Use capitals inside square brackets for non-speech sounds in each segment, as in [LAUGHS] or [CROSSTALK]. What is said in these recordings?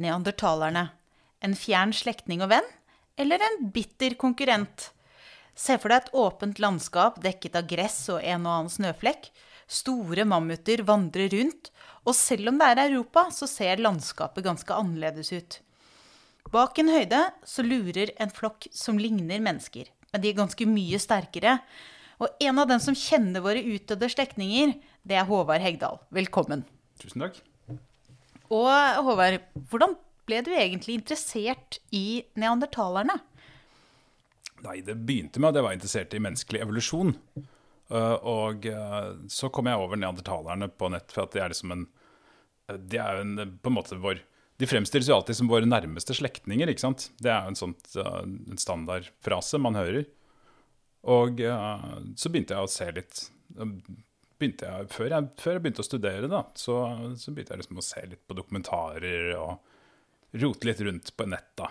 neandertalerne. En fjern slektning og venn, eller en bitter konkurrent? Se for deg et åpent landskap dekket av gress og en og annen snøflekk. Store mammuter vandrer rundt, og selv om det er Europa, så ser landskapet ganske annerledes ut. Bak en høyde så lurer en flokk som ligner mennesker, men de er ganske mye sterkere. Og en av dem som kjenner våre utdødde slektninger, det er Håvard Hegdal. Velkommen. Tusen takk. Og Håvard, hvordan ble du egentlig interessert i neandertalerne? Nei, det begynte med at jeg var interessert i menneskelig evolusjon. Uh, og uh, så kom jeg over neandertalerne på nett, for at de er liksom en uh, De er jo på en måte vår De fremstilles jo alltid som våre nærmeste slektninger, ikke sant? Det er jo en sånn standardfrase man hører. Og så begynte jeg å se litt begynte jeg, før, jeg, før jeg begynte å studere, da, så, så, begynte jeg liksom å se litt på dokumentarer og rote litt rundt på nett. da.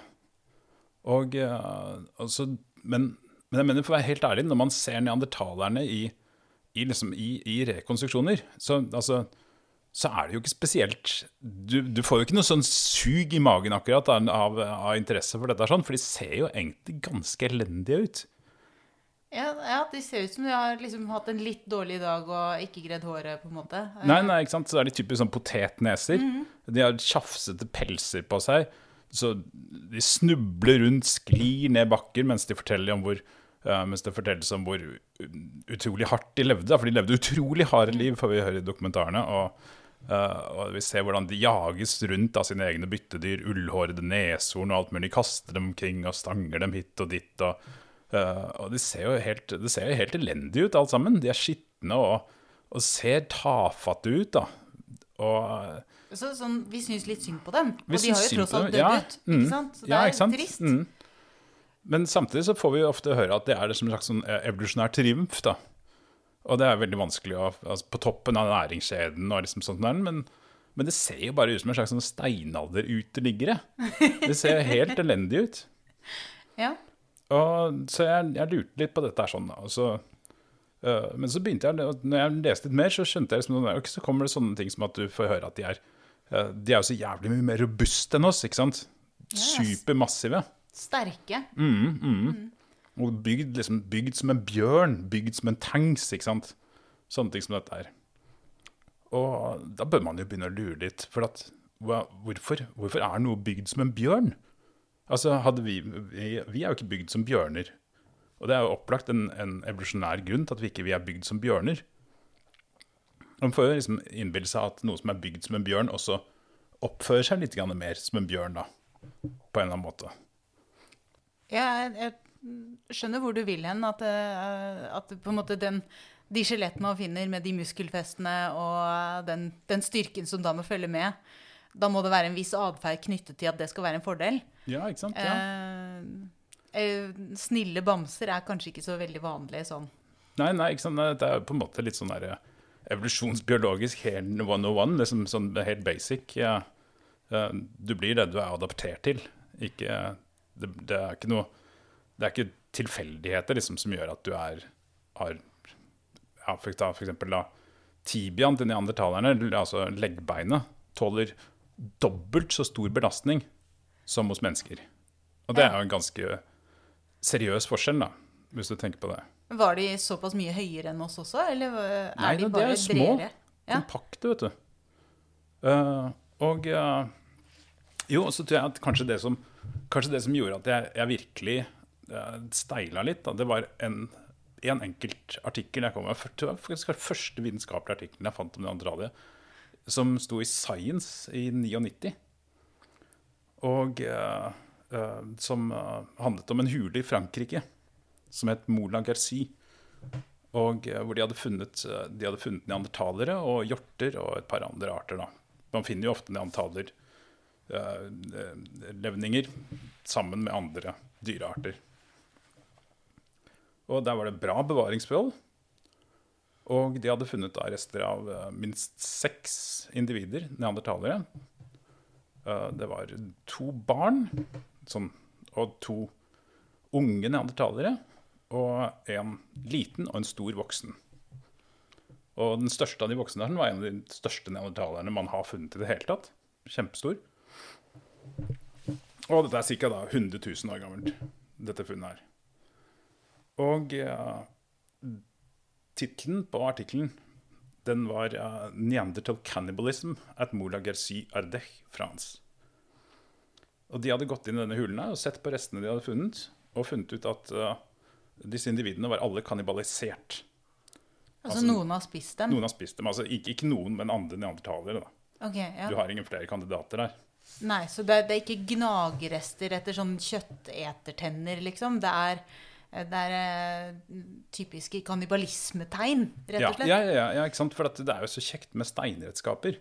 Og, altså, men, men, jeg mener, for å være helt ærlig, når man ser neandertalerne i, i, liksom, i, i rekonstruksjoner, så, altså, så, er det jo ikke spesielt du, du, får jo ikke noe sånn sug i magen akkurat av, av interesse for dette, sånn, for de ser jo egentlig ganske elendige ut. Ja, ja, de ser ut som de har liksom hatt en litt dårlig dag og ikke gredd håret. på en måte. Nei, nei, ikke sant? Så er de typisk sånn potetneser. Mm -hmm. De har tjafsete pelser på seg. Så de snubler rundt, sklir ned bakker mens de forteller om hvor uh, mens det fortelles om hvor utrolig hardt de levde. For de levde utrolig harde liv, får vi høre i dokumentarene. Og, uh, og vi ser hvordan de jages rundt av sine egne byttedyr. Ullhårede neshorn og alt mulig. De Kaster dem omkring og stanger dem hit og dit. og og det ser, jo helt, det ser jo helt elendig ut, alt sammen. De er skitne og, og ser tafatte ut, da. Og, så, sånn, vi syns litt synd på dem. Og de har jo tross alt dødd ja, ut. Ikke mm, sant? Så det ja, er sant? trist. Mm. Men samtidig så får vi ofte høre at det er som en slags sånn eh, evolusjonær triumf. da. Og det er veldig vanskelig å, altså, på toppen av næringskjeden og liksom sånt der, men, men det ser jo bare ut som en slags sånn steinalderuteliggere. Det ser helt elendig ut. [LAUGHS] Ja. Og, så jeg, jeg, lurte litt på dette her sånn. Og så, uh, men så begynte jeg, når jeg leste litt mer, så skjønte jeg liksom, okay, så kommer det sånne ting som at du får høre at de er uh, De er jo så jævlig mye mer robuste enn oss, ikke sant? Yes. Supermassive. Sterke. Mm, mm. Mm. Og bygd, liksom, bygd som en bjørn, bygd som en tanks, ikke sant? Sånne ting som dette her. Og da bør man jo begynne å lure litt. For at, hvorfor, hvorfor er noe bygd som en bjørn? Altså, vi, vi, vi, er jo ikke bygd som bjørner. Og det er jo opplagt en, en evolusjonær grunn til at vi ikke vi er bygd som bjørner. Man får jo liksom innbille seg at noe som er bygd som en bjørn, også oppfører seg litt mer som en bjørn, da. På en eller annen måte. Jeg, jeg skjønner hvor du vil hen. At, eh, at på en måte den, de skjelettene man finner med de muskelfestene og den, den styrken som da må følge med, da må det være en viss atferd knyttet til at det skal være en fordel. Ja, ikke sant? Ja. Eh, eh, snille bamser er kanskje ikke så veldig vanlig sånn. Nei, nei, ikke sant? det er på en måte litt sånn der, eh, evolusjonsbiologisk helt 101, liksom sånn helt basic. Ja. Eh, du blir det du er adaptert til. Ikke, det, det, er ikke noe Det er ikke tilfeldigheter liksom, som gjør at du er har ja, for, for eksempel da, Tibiaen til neandertalerne, altså leggbeinet, tåler dobbelt så stor belastning som hos mennesker. Og det er jo en ganske seriøs forskjell, da, hvis du tenker på det. Var de såpass mye høyere enn oss også, eller er Nei, de bare de er små, bredere? Kompakte, vet du. Uh, og uh, Jo, så tror jeg at kanskje det som, kanskje det som gjorde at jeg, jeg virkelig uh, steila litt, da, det var en, en enkelt artikkel jeg kom med. Det var faktisk den første vitenskapelige artikkelen jeg fant om det andre radiet, som sto i Science i 99. Og uh, uh, som uh, handlet om en hule i Frankrike som het Moulin Garcy. Og hvor de hadde funnet, de hadde funnet neandertalere og hjorter og et par andre arter. Da. Man finner jo ofte neandertalerlevninger sammen med andre dyrearter. Og der var det bra bevaringsforhold. Og de hadde funnet da rester av minst seks individer, neandertalere. Uh, det var to barn sånn, og to unge neandertalere. Og en liten og en stor voksen. Og den største av de voksne der var en av de største neandertalerne man har funnet i det hele tatt. Kjempestor. Og dette er ca. 100 000 år gammelt, dette funnet her. Og ja, tittelen på artikkelen den var uh, Neanderthal cannibalism at Moula Gercy Ardech, France'. Og De hadde gått inn i denne hulen og sett på restene de hadde funnet, og funnet ut at uh, disse individene var alle kannibalisert. Altså, Altså, noen har spist dem? Noen har spist dem. altså Ikke, ikke noen, men andre neandertalere. Okay, ja. Du har ingen flere kandidater der. Nei, så det er, det er ikke gnagerester etter sånn kjøttetertenner, liksom? Det er, det er eh, typiske kannibalismetegn, rett og slett? ja, ja, ja, ikke sant? For at det er jo så kjekt med steinredskaper.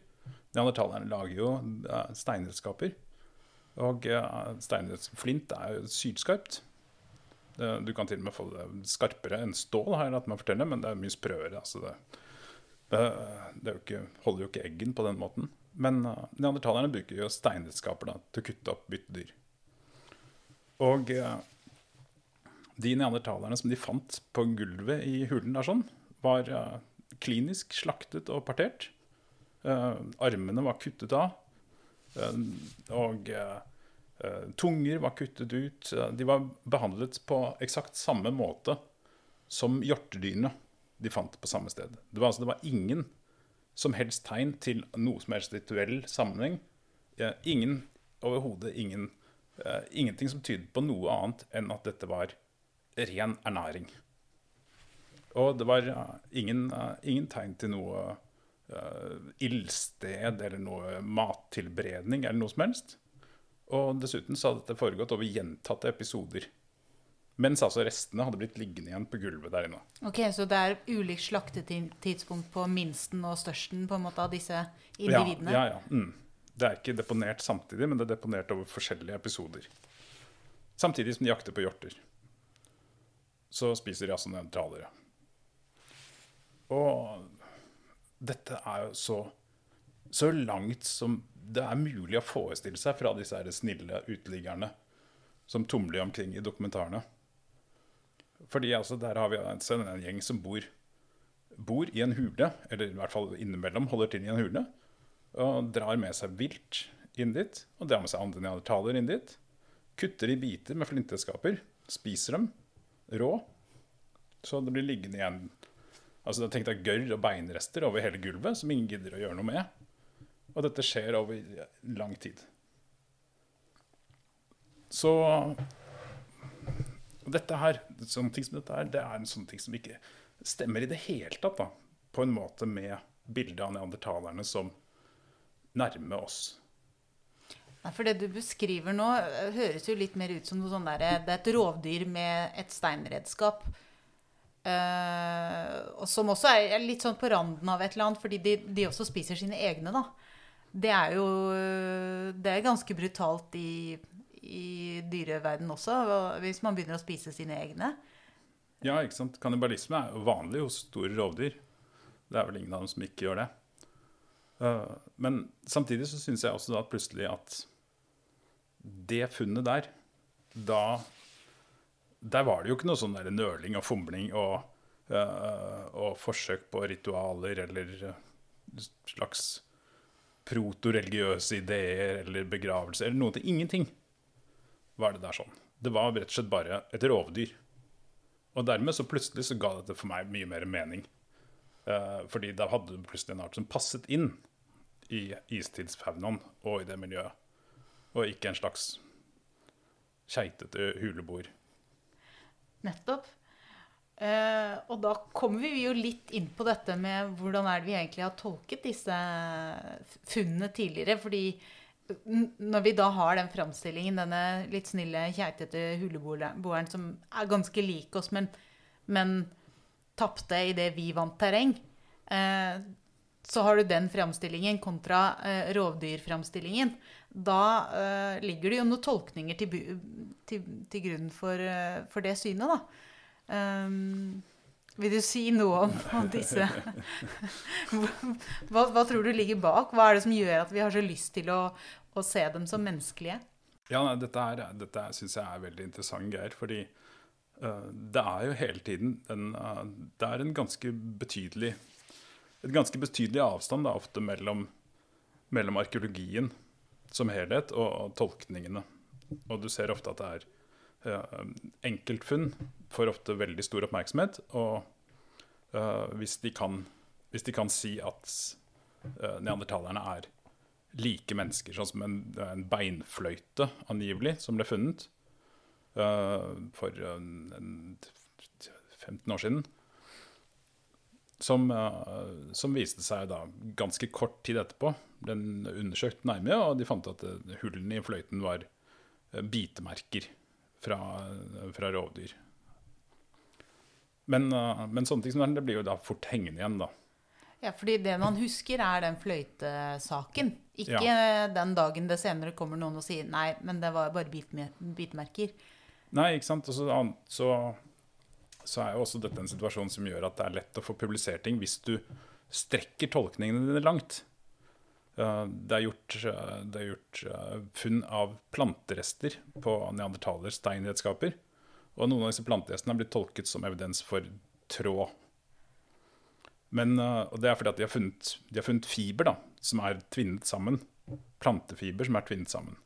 Neandertalerne lager jo eh, steinredskaper. Og uh, steinredskap er jo sylskarpt. Du kan til og med få det skarpere enn stål, har jeg latt meg fortelle, men det er mye sprøere. Altså det, det, det jo ikke, holder jo ikke eggen på den måten. Men neandertalerne bruker jo steinredskaper da, til å kutte opp byttedyr. Og de neandertalerne som de fant på gulvet i hulen der sånn, var uh, klinisk slaktet og partert. Uh, armene var kuttet av. Uh, og uh, tunger var kuttet ut. De var behandlet på eksakt samme måte som hjortedyrene de fant på samme sted. Det var, altså, det var ingen som helst tegn til noe som helst rituell sammenheng. Ingen overhodet ingen Ingenting som tydet på noe annet enn at dette var ren ernæring. Og det var ingen, ingen tegn til noe uh, ildsted eller noe mattilberedning eller noe som helst. Og dessuten så hadde dette foregått over gjentatte episoder. Mens altså restene hadde blitt liggende igjen på gulvet der inne. Ok, Så det er ulikt slaktetidspunkt på minsten og størsten på en måte av disse Ja, individene? ja, ja. Mm. Det er ikke deponert samtidig, men det er deponert over forskjellige episoder. Samtidig som de jakter på hjorter. Så spiser altså neandertalere. Og dette er jo så, så langt som det er mulig å forestille seg fra disse her snille uteliggerne som tumler omkring i dokumentarene. Fordi altså, der har vi altså en gjeng som bor, bor i en hule, eller i hvert fall innimellom holder til i en hule, og drar med seg vilt inn dit, og drar med seg andre neandertalere inn dit. Kutter i biter med flinteskaper, spiser dem rå, så det blir liggende igjen Altså Tenk deg gørr og beinrester over hele gulvet som ingen gidder å gjøre noe med. Og dette skjer over lang tid. Så dette her, sånne ting som dette her, det er en sånn ting som ikke stemmer i det hele tatt, da. På en måte med bildet av neandertalerne som nærme oss. Nei, for det du beskriver nå, eh, høres jo litt mer ut som noe sånn der, det er et rovdyr med et steinredskap. Uh, som også er litt sånn på randen av et eller annet, fordi de, de også spiser sine egne, da. Det er jo Det er ganske brutalt i, i dyreverden også, hvis man begynner å spise sine egne. Ja, ikke sant? Kannibalisme er jo vanlig hos store rovdyr. Det er vel ingen av dem som ikke gjør det. Uh, men samtidig så syns jeg også da at plutselig at det funnet der Da Der var det jo ikke noe sånn der nøling og fomling og, uh, og forsøk på ritualer eller uh, slags protoreligiøse ideer eller begravelse eller noe til. Ingenting var det der sånn. Det var rett og slett bare et rovdyr. Og dermed så plutselig så ga dette for meg mye mer mening. Eh, fordi da hadde du plutselig en art som passet inn i istidsfaunaen og i det miljøet. Og ikke en slags keitete huleboer. Nettopp. Eh, og da kommer vi jo litt inn på dette med hvordan er det vi egentlig har tolket disse funnene tidligere. Fordi når vi da har den framstillingen, denne litt snille, keitete huleboeren som er ganske lik oss, men, men tapte det vi vant terreng, eh, så har du den framstillingen kontra eh, rovdyrframstillingen. Da eh, ligger det jo noen tolkninger til, til, til grunn for, eh, for det synet, da. Um, vil du si noe om, om disse [LAUGHS] hva, hva tror du ligger bak? Hva er det som gjør at vi har så lyst til å, å se dem som menneskelige? Ja, nei, dette, er, dette syns jeg er veldig interessant, Geir. Fordi eh, det er jo hele tiden en, eh, Det er en ganske betydelig et ganske betydelig avstand da, ofte mellom, mellom arkeologien som helhet og, tolkningene Og du ser ofte at det er uh, enkeltfunn får ofte veldig stor oppmerksomhet. Og uh, hvis, de kan, hvis, de kan, si at uh, neandertalerne er like mennesker, sånn som en, en beinfløyte angivelig, som ble funnet for en, 15 år siden, som, uh, som, viste seg da ganske kort tid etterpå. Den undersøkt nærmere, og de fant at uh, hullene i fløyten var uh, bitemerker fra, fra rovdyr. Men, men, sånne ting som det, det blir jo da fort hengende igjen, da. Ja, fordi det man husker, er den fløytesaken. Ikke ja. den dagen det senere kommer noen og sier nei, men det var bare bitemerker. Nei, ikke sant. Og så, så så er jo også dette en situasjon som gjør at det er lett å få publisert ting hvis du strekker tolkningene dine langt. Det er gjort, det er gjort funn av planterester på neandertalers steinredskaper. Og noen av disse planterestene har blitt tolket som evidens for tråd. Men, og det er fordi at de har funnet, de har funnet fiber da, som er tvinnet sammen. Plantefiber som er tvinnet sammen.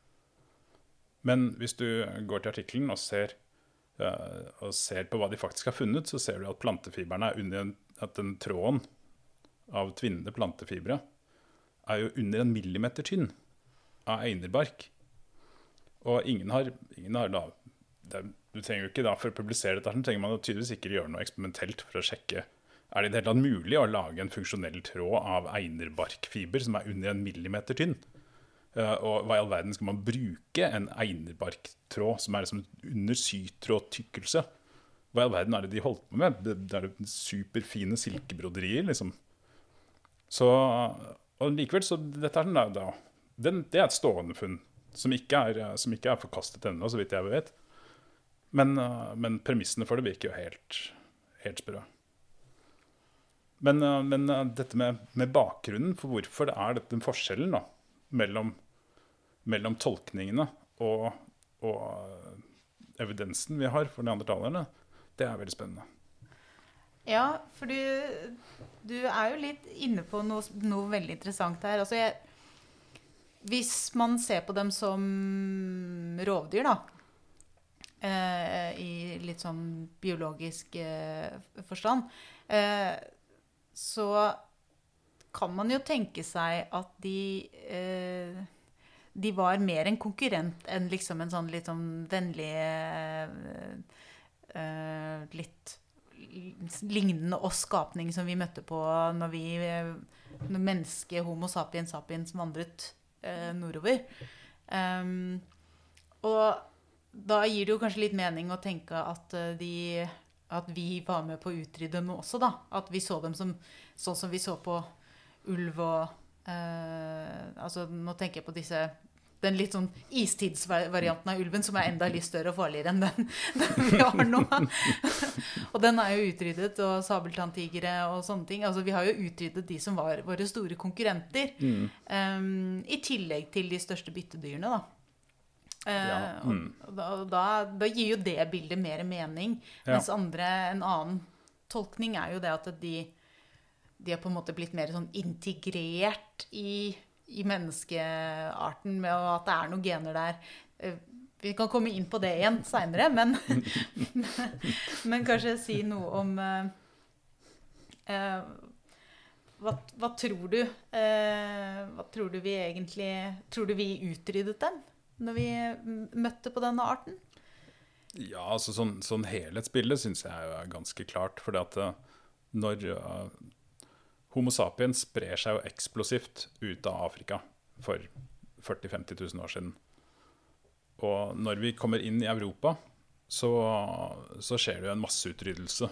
Men hvis du går til artikkelen og ser Eh, og ser på hva de faktisk har funnet, så ser du at plantefiberne er under en, at den tråden av tvinnende plantefibre er jo under en millimeter tynn av einerbark. Og ingen har, ingen har da det, Du trenger jo ikke da For å publisere dette så trenger man tydeligvis ikke gjøre noe eksperimentelt for å sjekke er det i det hele tatt mulig å lage en funksjonell tråd av einerbarkfiber som er under en millimeter tynn. Uh, og hva i all verden skal man bruke en einerbarktråd som er liksom under sytrådtykkelse? Hva i all verden er det de holdt på med? Det, er det superfine silkebroderier, liksom. Så, og likevel, så dette er sånn da, den, Det er et stående funn som ikke er, som ikke er forkastet ennå, så vidt jeg vet. Men, uh, men, premissene for det virker jo helt, helt sprø. Men, uh, men dette med, med, bakgrunnen for hvorfor det er dette forskjellen, da mellom, mellom tolkningene og, og, evidensen vi har for neandertalerne, det er veldig spennende. Ja, for du, du er jo litt inne på noe, noe veldig interessant her. Altså jeg, hvis man ser på dem som rovdyr, da, eh, i litt sånn biologisk eh, forstand, eh, så kan man jo tenke seg at de eh, De var mer en konkurrent enn liksom en sånn litt sånn vennlig uh, Litt lignende oss skapning som vi møtte på når vi når mennesket Homo sapiens sapiens vandret uh, nordover. Um, og da gir det jo kanskje litt mening å tenke at, de, at vi var med på å utrydde dem også, da. At vi så dem som sånn som vi så på ulv og eh, altså Nå tenker jeg på disse den litt sånn istidsvarianten av ulven, som er enda litt større og farligere enn den, [LAUGHS] den vi har nå. [LAUGHS] og den er jo utryddet, og sabeltanntigre og sånne ting. Altså, vi har jo utryddet de som var våre store konkurrenter. Mm. Um, I tillegg til de største byttedyrene, da. Uh, ja. mm. og, da, da, da, gir jo det bildet mer mening. Ja. Mens andre, en annen tolkning er jo det at de de har på en måte blitt mer sånn integrert i, i menneskearten, med at det er noen gener der. Eh, vi kan komme inn på det igjen seinere, men, [LAUGHS] men, kanskje si noe om uh, uh, hva, hva, tror du eh, Hva tror du vi egentlig Tror du vi utryddet dem når vi møtte på denne arten? Ja, altså sånn, sånn helhetsbilde syns jeg er ganske klart. fordi at når Homo sapiens sprer seg jo eksplosivt ut av Afrika for 40 000-50 000 år siden. Og når vi kommer inn i Europa, så, så skjer det jo en masseutryddelse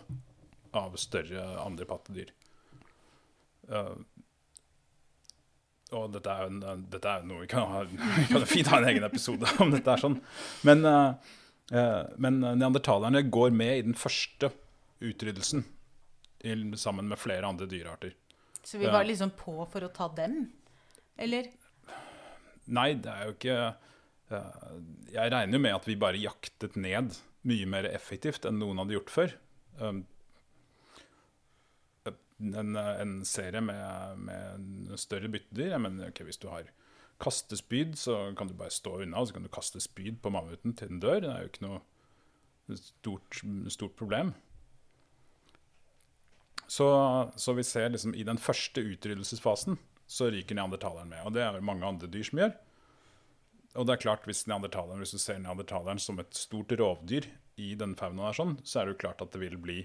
av større andre pattedyr. Uh, og dette er, en, dette er noe vi kan, ha, [LAUGHS] vi kan fint ha en egen episode om dette er sånn. Men, uh, men neandertalerne går med i den første utryddelsen sammen med flere andre dyrearter. Så vi var liksom på for å ta dem? Eller? Nei, det er jo ikke Jeg regner jo med at vi bare jaktet ned mye mer effektivt enn noen hadde gjort før. Um, en, en serie med, med større byttedyr jeg mener, okay, Hvis du har kastespyd, så kan du bare stå unna, og så kan du kaste spyd på mammuten til den dør. Det er jo ikke noe stort, stort problem. Så, så, vi ser liksom i den første utryddelsesfasen så ryker neandertaleren med. Og det er det mange andre dyr som gjør. Og det er klart, hvis, hvis du ser neandertaleren som et stort rovdyr i den faunaen, sånn, så er det jo klart at det vil bli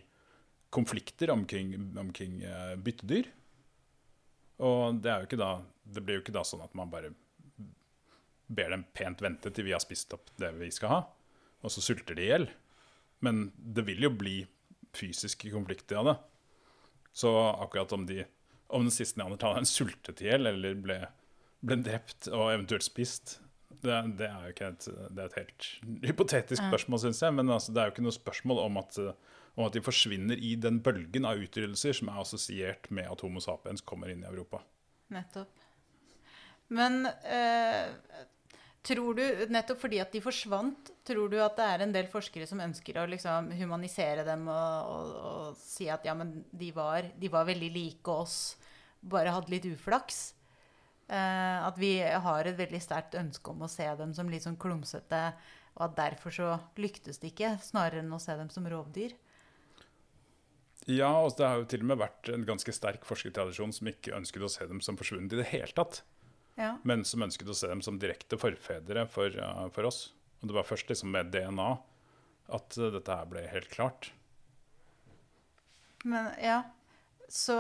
konflikter omkring, omkring uh, byttedyr. Og det, da, det, blir jo ikke da sånn at man bare ber dem pent vente til vi har spist opp det vi skal ha, og så sulter de i hjel. Men det vil jo bli fysiske konflikter av det. Så akkurat om, de, om den siste neandertaleren sultet i hjel eller ble, ble, drept og eventuelt spist, det, det, er jo ikke et, det er et helt hypotetisk spørsmål, syns jeg. Men altså, det er jo ikke noe spørsmål om at, om at de forsvinner i den bølgen av utryddelser som er assosiert med at Homo sapiens kommer inn i Europa. Nettopp. Men eh, Tror du, nettopp fordi at de forsvant, tror du at det er en del forskere som ønsker å liksom humanisere dem og, og, og, si at ja, men de var, de var, veldig like oss, bare hadde litt uflaks? Eh, at vi har et veldig sterkt ønske om å se dem som litt sånn klumsete, og at derfor så lyktes det ikke, snarere enn å se dem som rovdyr? Ja, og det har jo til og med vært en ganske sterk forskertradisjon som ikke ønsket å se dem som forsvunnet i det hele tatt ja. men som ønsket å se dem som direkte forfedre for, uh, for oss. Og det var først liksom med DNA at uh, dette her ble helt klart. Men ja, så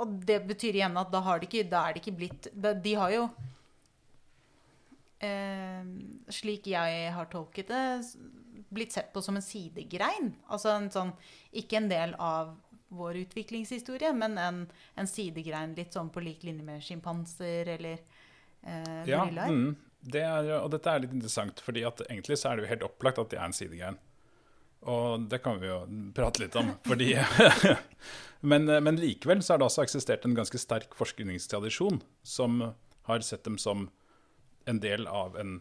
Og det betyr igjen at da, har de ikke, da er det ikke blitt De har jo eh, Slik jeg har tolket det, blitt sett på som en sidegrein. Altså en sånn Ikke en del av vår utviklingshistorie, men en, en sidegrein litt sånn på lik linje med sjimpanser eller eh, gorillaer. Ja, mm, det er, og dette er litt interessant, fordi at egentlig så er det jo helt opplagt at de er en sidegrein. Og det kan vi jo prate litt om. [LAUGHS] Fordi, [LAUGHS] men, men, likevel så har det også eksistert en ganske sterk forskningstradisjon som har sett dem som en del av en,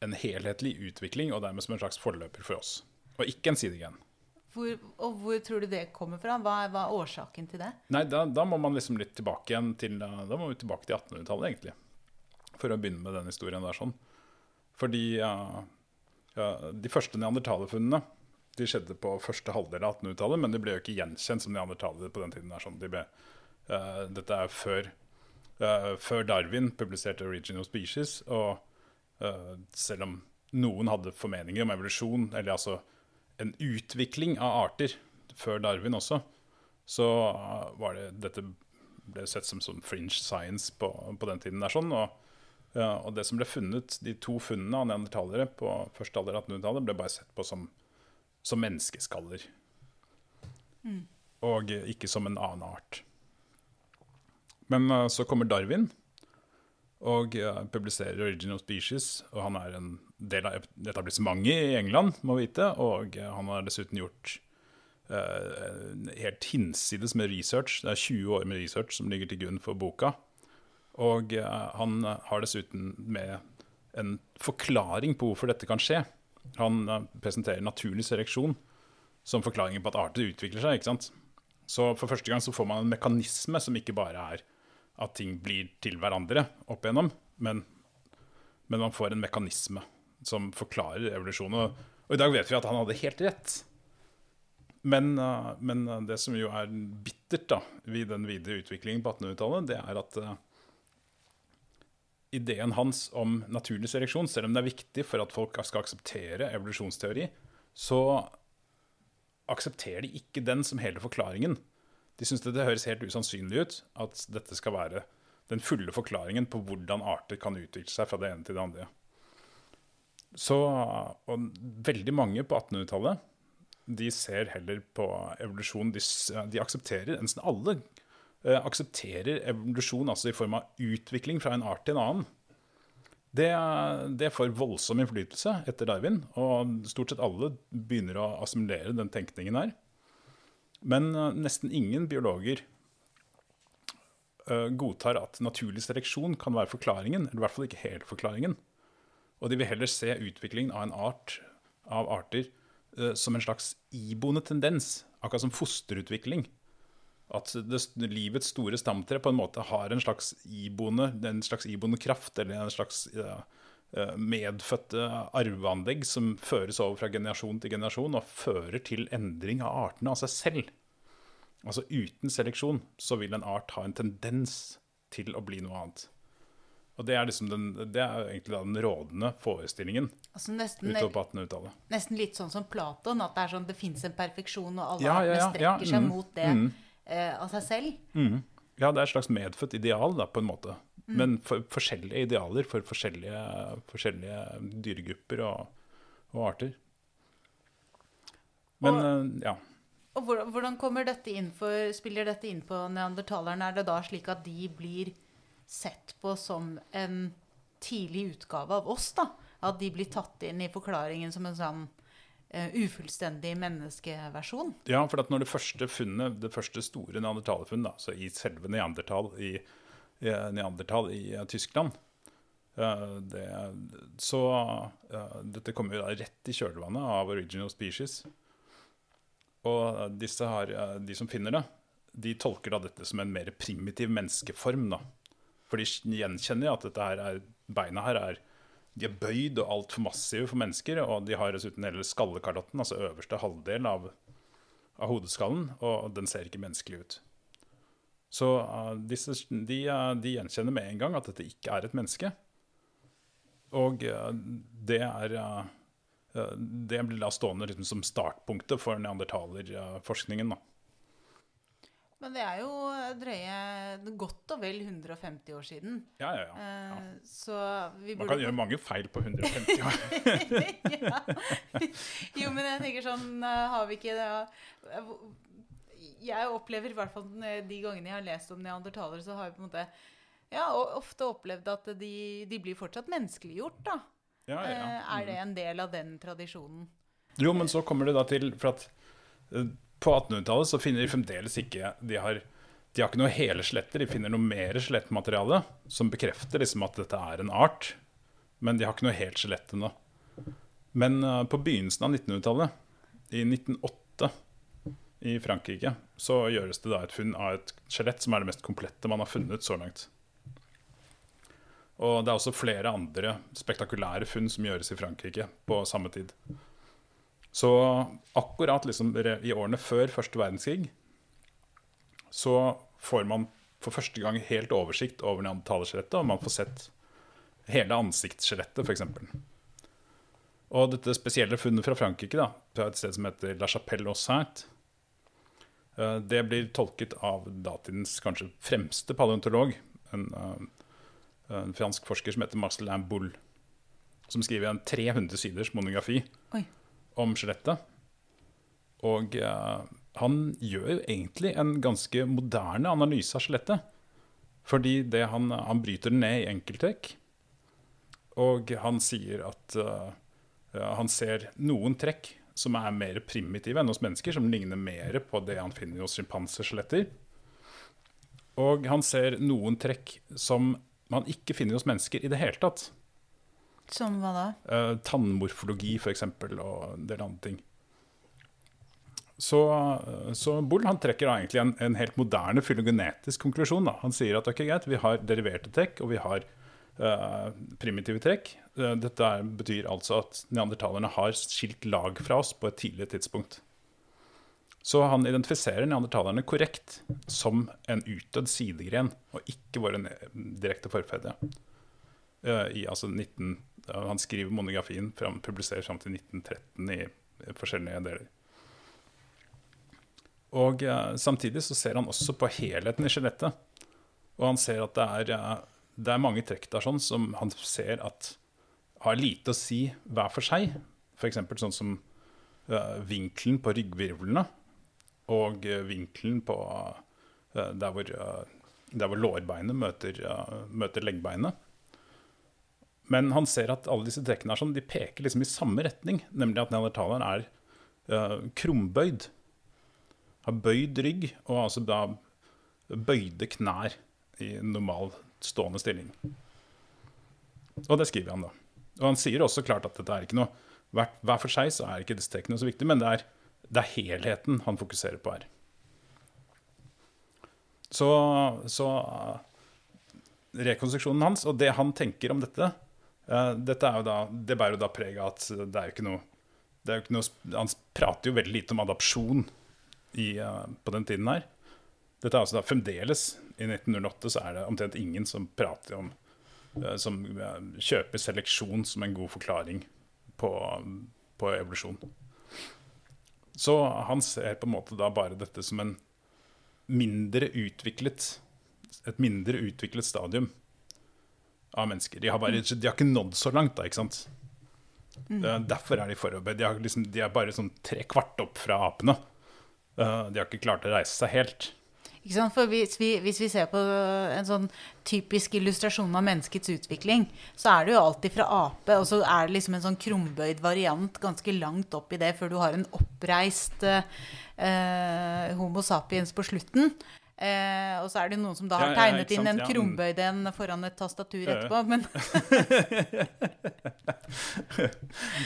en helhetlig utvikling, og dermed som en slags forløper for oss. Og ikke en sidegren. Hvor, og hvor tror du det kommer fra? Hva hva er årsaken til det? Nei, da, da, må man liksom litt tilbake igjen til Da må vi tilbake til 1800-tallet, egentlig. For å begynne med den historien der sånn. Fordi ja, ja, de første neandertalerfunnene de skjedde på første halvdel av 1800-tallet, men de ble jo ikke gjenkjent som neandertalere på den tiden. Der, sånn. de ble, uh, dette er før, uh, før, Darwin publiserte 'Original Species'. Og uh, selv om noen hadde formeninger om evolusjon, eller altså en utvikling av arter før Darwin også, så var det dette ble sett som, som fringe science på, på, den tiden. der sånn, og, ja, og, det som ble funnet, de to funnene av neandertalere på første alder av 1800-tallet, ble bare sett på som, som menneskeskaller. Mm. Og ikke som en annen art. Men uh, så kommer Darwin og uh, publiserer 'Original Species', og han er en del av etablissementet i England, må vite. Og han har dessuten gjort uh, helt hinsides med research. Det er 20 år med research som ligger til grunn for boka. Og uh, han har dessuten med en forklaring på hvorfor dette kan skje. Han presenterer naturlig seleksjon som forklaringen på at arter utvikler seg. ikke sant? Så for første gang så får man en mekanisme som ikke bare er at ting blir til hverandre opp igjennom, men, men man får en mekanisme som forklarer evolusjonen. Og, i dag vet vi at han hadde helt rett. Men, uh, men det som jo er bittert da, ved den videre utviklingen på 1800-tallet, det er at uh, ideen hans om naturlig seleksjon, selv om det er viktig for at folk skal akseptere evolusjonsteori, så aksepterer de ikke den som hele forklaringen. De syns det høres helt usannsynlig ut at dette skal være den fulle forklaringen på hvordan arter kan utvikle seg fra det ene til det andre. Så, veldig mange på 1800-tallet de ser heller på evolusjon De, de aksepterer, nesten alle eh, aksepterer evolusjon altså i form av utvikling fra en art til en annen. Det, det får voldsom innflytelse etter Darwin, og stort sett alle begynner å assimilere den tenkningen her. Men uh, nesten ingen biologer uh, godtar at naturlig seleksjon kan være forklaringen, eller i hvert fall ikke hele forklaringen. Og de vil heller se utviklingen av en art av arter uh, som en slags iboende tendens, akkurat som fosterutvikling. at det, livets store stamtre på en måte har en slags iboende, en slags iboende kraft, eller en slags ja, eh, medfødte arveanlegg som føres over fra generasjon til generasjon og fører til endring av artene av seg selv. Altså uten seleksjon så vil en art ha en tendens til å bli noe annet. Og det er, liksom den, det er egentlig den rådende forestillingen altså nesten, utover på 1800-tallet. Nesten litt sånn som Platon, at det er sånn, det fins en perfeksjon, og alle Ja, ja, ja, strekker ja, seg mm, mot det mm. uh, av seg selv. Ja, det er et slags medfødt ideal, da, på en måte. Men for, forskjellige idealer for forskjellige, forskjellige dyregrupper og, og arter. Men Og- eh, ja. Og hvordan kommer dette inn for, spiller dette inn på neandertalerne? Er det da slik at de blir sett på som en tidlig utgave av oss, da? At de blir tatt inn i forklaringen som en sånn uh, ufullstendig menneskeversjon? Ja, for at når det første funnet, det første store neandertalerfunnet, altså i selve Neandertal i, i, Neandertal i eh, Tyskland uh, det, Så uh, dette kommer jo da rett i kjølvannet av Original Species. Og disse har, de som finner det, de tolker da dette som en mer primitiv menneskeform. da. For de gjenkjenner at dette her er, beina her er de er bøyd og altfor massive for mennesker. Og de har dessuten hele skallekalotten, altså øverste halvdel av, av hodeskallen, og den ser ikke menneskelig ut. Så uh, disse, de, uh, de gjenkjenner med en gang at dette ikke er et menneske. Og uh, det er Det blir da stående liksom som startpunktet for neandertalerforskningen. da. Men det er jo drøye godt og vel 150 år siden. Ja, ja, ja. Eh, ja. Så vi Man kan gjøre mange feil på 150 år. [LAUGHS] ja. Jo, men jeg tenker sånn eh, Har vi ikke det Jeg opplever i hvert fall de gangene jeg har lest om neandertalere, så har jeg på en måte ja, ofte opplevd at de, de blir fortsatt menneskeliggjort, da. Ja, ja. Mm. Er det en del av den tradisjonen? Jo, men så kommer det da til For at eh, på 1800-tallet så finner de fremdeles ikke De har, de har ikke noe hele skjeletter, de finner noe mer skjelettmateriale som bekrefter liksom at dette er en art. Men de har ikke noe helt skjelett ennå. Men uh, på begynnelsen av 1900-tallet, i 1908 i Frankrike, så gjøres det da et funn av et skjelett som er det mest komplette man har funnet så langt. Og det er også flere andre spektakulære funn som gjøres i Frankrike på samme tid. Så akkurat liksom i årene før første verdenskrig så får man for første gang helt oversikt over neandertalerskjelettet, og man får sett hele ansiktsskjelettet, f.eks. Og dette spesielle funnet fra Frankrike, da, fra et sted som heter La Chapelle aux Saintes, eh, det blir tolket av datidens kanskje fremste paleontolog, en, eh, en fransk forsker som heter Marcelin Boulle, som skriver en 300 siders monografi Oi. Om skjelettet. Og uh, han gjør jo egentlig en ganske moderne analyse av skjelettet. Fordi det han, han bryter det ned i enkelttrekk. Og han sier at uh, han ser noen trekk som er mer primitive enn hos mennesker, som ligner mer på det han finner hos sjimpanseskjeletter. Og han ser noen trekk som man ikke finner hos mennesker i det hele tatt. Som hva da? Uh, tannmorfologi, f.eks., og en del andre ting. Så, eh, så Bull han trekker egentlig en, en helt moderne fylogenetisk konklusjon. Da. Han sier at okay, vi har deriverte trekk, og vi har eh, primitive trekk. Eh, dette er, betyr altså at neandertalerne har skilt lag fra oss på et tidlig tidspunkt. Så han identifiserer neandertalerne korrekt som en utdødd sidegren, og ikke våre direkte forfedre. Eh, i, altså 19, ja, han skriver monografien, fram, publiserer fram til 1913 i, forskjellige deler. Og eh, Samtidig så ser han også på helheten i skjelettet. Og han ser at det er, eh, det er mange trekk der sånn som han ser at har lite å si hver for seg. F.eks. sånn som eh, vinkelen på ryggvirvlene og vinkelen på der, hvor, der hvor lårbeinet møter, møter leggbeinet. Men han ser at alle disse trekkene er sånn, de peker liksom i samme retning, nemlig at neandertaleren er uh, krumbøyd. Har bøyd rygg og altså da bøyde knær i normal stående stilling. Og det skriver han, da. Og han sier også klart at dette er ikke noe hver, hver for seg så er ikke disse trekkene så viktig, men det er, det er helheten han fokuserer på her. Så, så uh, rekonstruksjonen hans og det han tenker om dette, dette er jo da, det bærer jo da preg av at det er jo ikke noe, jo ikke noe Han prater jo veldig lite om adopsjon i, uh, på den tiden her. Dette er altså da fremdeles, i 1908, så er det omtrent ingen som prater om Som kjøper seleksjon som en god forklaring på, på evolusjon. Så han ser på en måte da bare dette som en mindre utviklet Et mindre utviklet stadium av mennesker. De har, bare, de har ikke nådd så langt, da, ikke sant? Mm. Derfor er de forarbeidet. De, liksom, de, er bare sånn tre kvart opp fra apene. De har ikke klart å reise seg helt. Ikke sant? For hvis vi, hvis vi, ser på en sånn typisk illustrasjon av menneskets utvikling, så er det jo alltid fra ape, og så er det liksom en sånn krumbøyd variant ganske langt opp i det før du har en oppreist eh, Homo sapiens på slutten. Eh, og så er det noen som da har tegnet inn en krumbøyd en foran et tastatur etterpå, men [LAUGHS]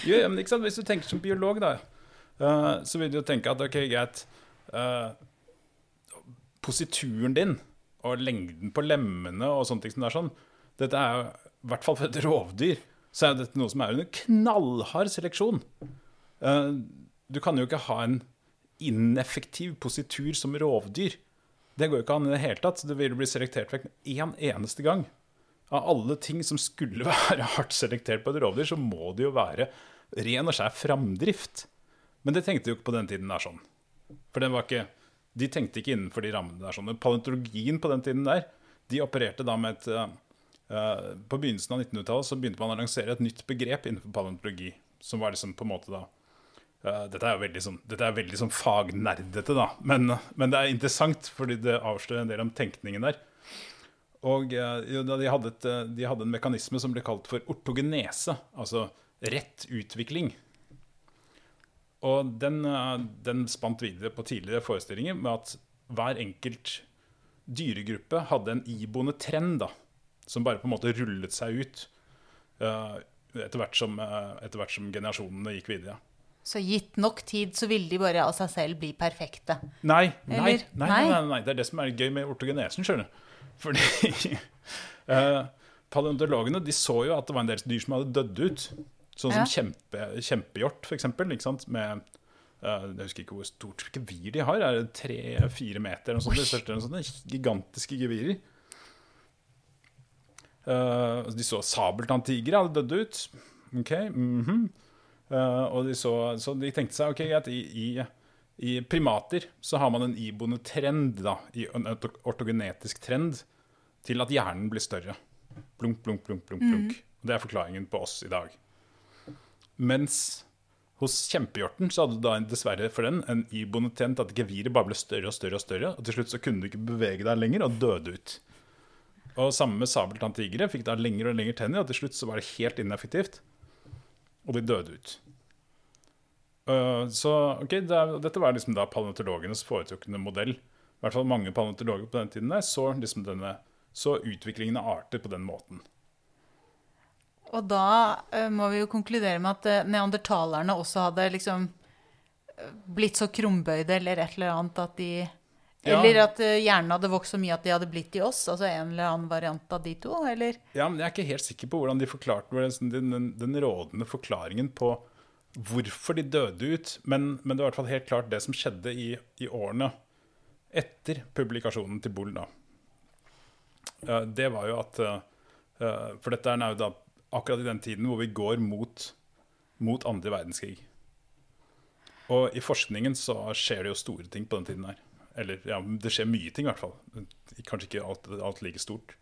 Jo, men ikke sant, hvis du tenker som biolog, da, uh, så vil du jo tenke at ok, greit uh, posituren din og lengden på lemmene og sånne ting som det er sånn, dette er jo, i hvert fall for et rovdyr, så er dette noe som er under knallhard seleksjon. Uh, du kan jo ikke ha en ineffektiv positur som rovdyr. Det går jo ikke an i det hele tatt. Det vil bli selektert vekk én en eneste gang. Av alle ting som skulle [LAUGHS] være hardt selektert på et rovdyr, så må det jo være ren og skjær framdrift. Men det tenkte jo ikke på den tiden der sånn. For den var ikke de tenkte ikke innenfor de rammene der. sånn. Paleontologien på den tiden der, de opererte da med et uh, På begynnelsen av 1900-tallet så begynte man å lansere et nytt begrep innenfor paleontologi. Som var liksom på en måte da uh, Dette er jo veldig sånn, er veldig sånn fagnerdete, da. Men, men, det er interessant, fordi det avslører en del om tenkningen der. Og uh, de, hadde et, de hadde en mekanisme som ble kalt for ortogenese, altså rett utvikling. Og den, eh, den, spant videre på tidligere forestillinger med at hver enkelt dyregruppe hadde en iboende trend da, som bare på en måte rullet seg ut etter, hvert som, etter, hvert som, generasjonene gikk videre. Så gitt nok tid, så vil de bare av seg selv bli perfekte? Nei, nei, nei, nei, nei det er det som er gøy med ortogenesen, skjønner du. Fordi uh, [LAUGHS] paleontologene de så jo at det var en del dyr som hadde dødd ut. Sånn som kjempe, kjempehjort, for eksempel. Ikke sant? Med uh, Jeg husker ikke hvor stort gevir de har. Er det tre-fire meter? Noe sånt, eller sånt, gigantiske gevirer. Uh, de så sabeltanntigre hadde dødd ut. Ok, uh, Og de så, så de tenkte seg ok, at i, i, i, primater så har man en iboende trend, da, i en ortogenetisk trend, til at hjernen blir større. Blunk, blunk, blunk, blunk. blunk. Mm. Det er forklaringen på oss i dag. Mens hos kjempehjorten så hadde du da dessverre for den en iboende trend at geviret bare ble større og større. Og større, og til slutt så kunne du ikke bevege deg lenger og døde ut. Og Samme med sabeltanntigre fikk da lengre og lengre tenner, og til slutt så var det helt ineffektivt. Og de døde ut. Uh, så ok, det, Dette var liksom da paleontologenes foretrukne modell. I hvert fall mange paleontologer på den tiden der så, liksom denne, så utviklingen av arter på den måten. Og da uh, må vi jo konkludere med at uh, neandertalerne også hadde liksom blitt så krumbøyde eller et eller annet at de ja. Eller at hjernen hadde vokst så mye at de hadde blitt i oss? Altså en eller annen variant av de to? eller? Ja, men jeg er ikke helt sikker på hvordan de forklarte den, den, den rådende forklaringen på hvorfor de døde ut. Men, men, det var i hvert fall helt klart det som skjedde i, i årene etter publikasjonen til Bull. da. Det var jo at For dette er jo da akkurat i den tiden hvor vi går mot, mot andre verdenskrig. Og i forskningen så skjer det jo store ting på den tiden her. Eller ja, det skjer mye ting, i hvert fall. Kanskje ikke alt, alt like stort.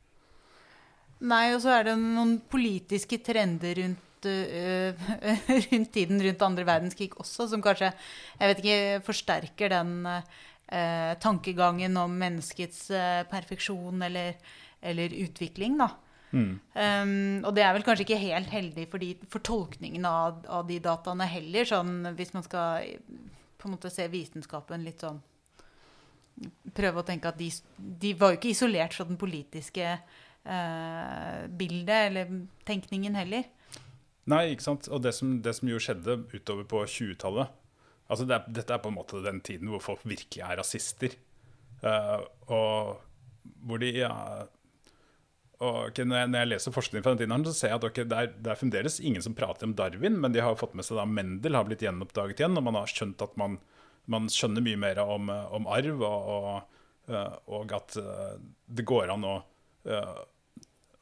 Nei, og så er det noen politiske trender rundt, uh, [LAUGHS] rundt tiden rundt andre verdenskrig også, som kanskje jeg vet ikke, forsterker den uh, tankegangen om menneskets uh, perfeksjon eller, eller utvikling, da. Mm. Um, og det er vel kanskje ikke helt heldig for, de, for tolkningen av, av, de dataene heller, sånn hvis man skal på en måte se vitenskapen litt sånn Prøve å tenke at de, de var jo ikke isolert fra den politiske eh, bildet eller tenkningen heller. Nei, ikke sant. Og det som, det som jo skjedde utover på 20-tallet altså det, Dette er på en måte den tiden hvor folk virkelig er rasister. Uh, og hvor de ja, og, okay, når, jeg, når jeg leser forskning fra den tiden, så ser jeg at okay, det, er, det er fremdeles ingen som prater om Darwin, men de har fått med seg da Mendel har blitt gjenoppdaget igjen, og man har skjønt at man, man skjønner mye mer om, om arv, og, og, eh, og, at eh, det går an å eh,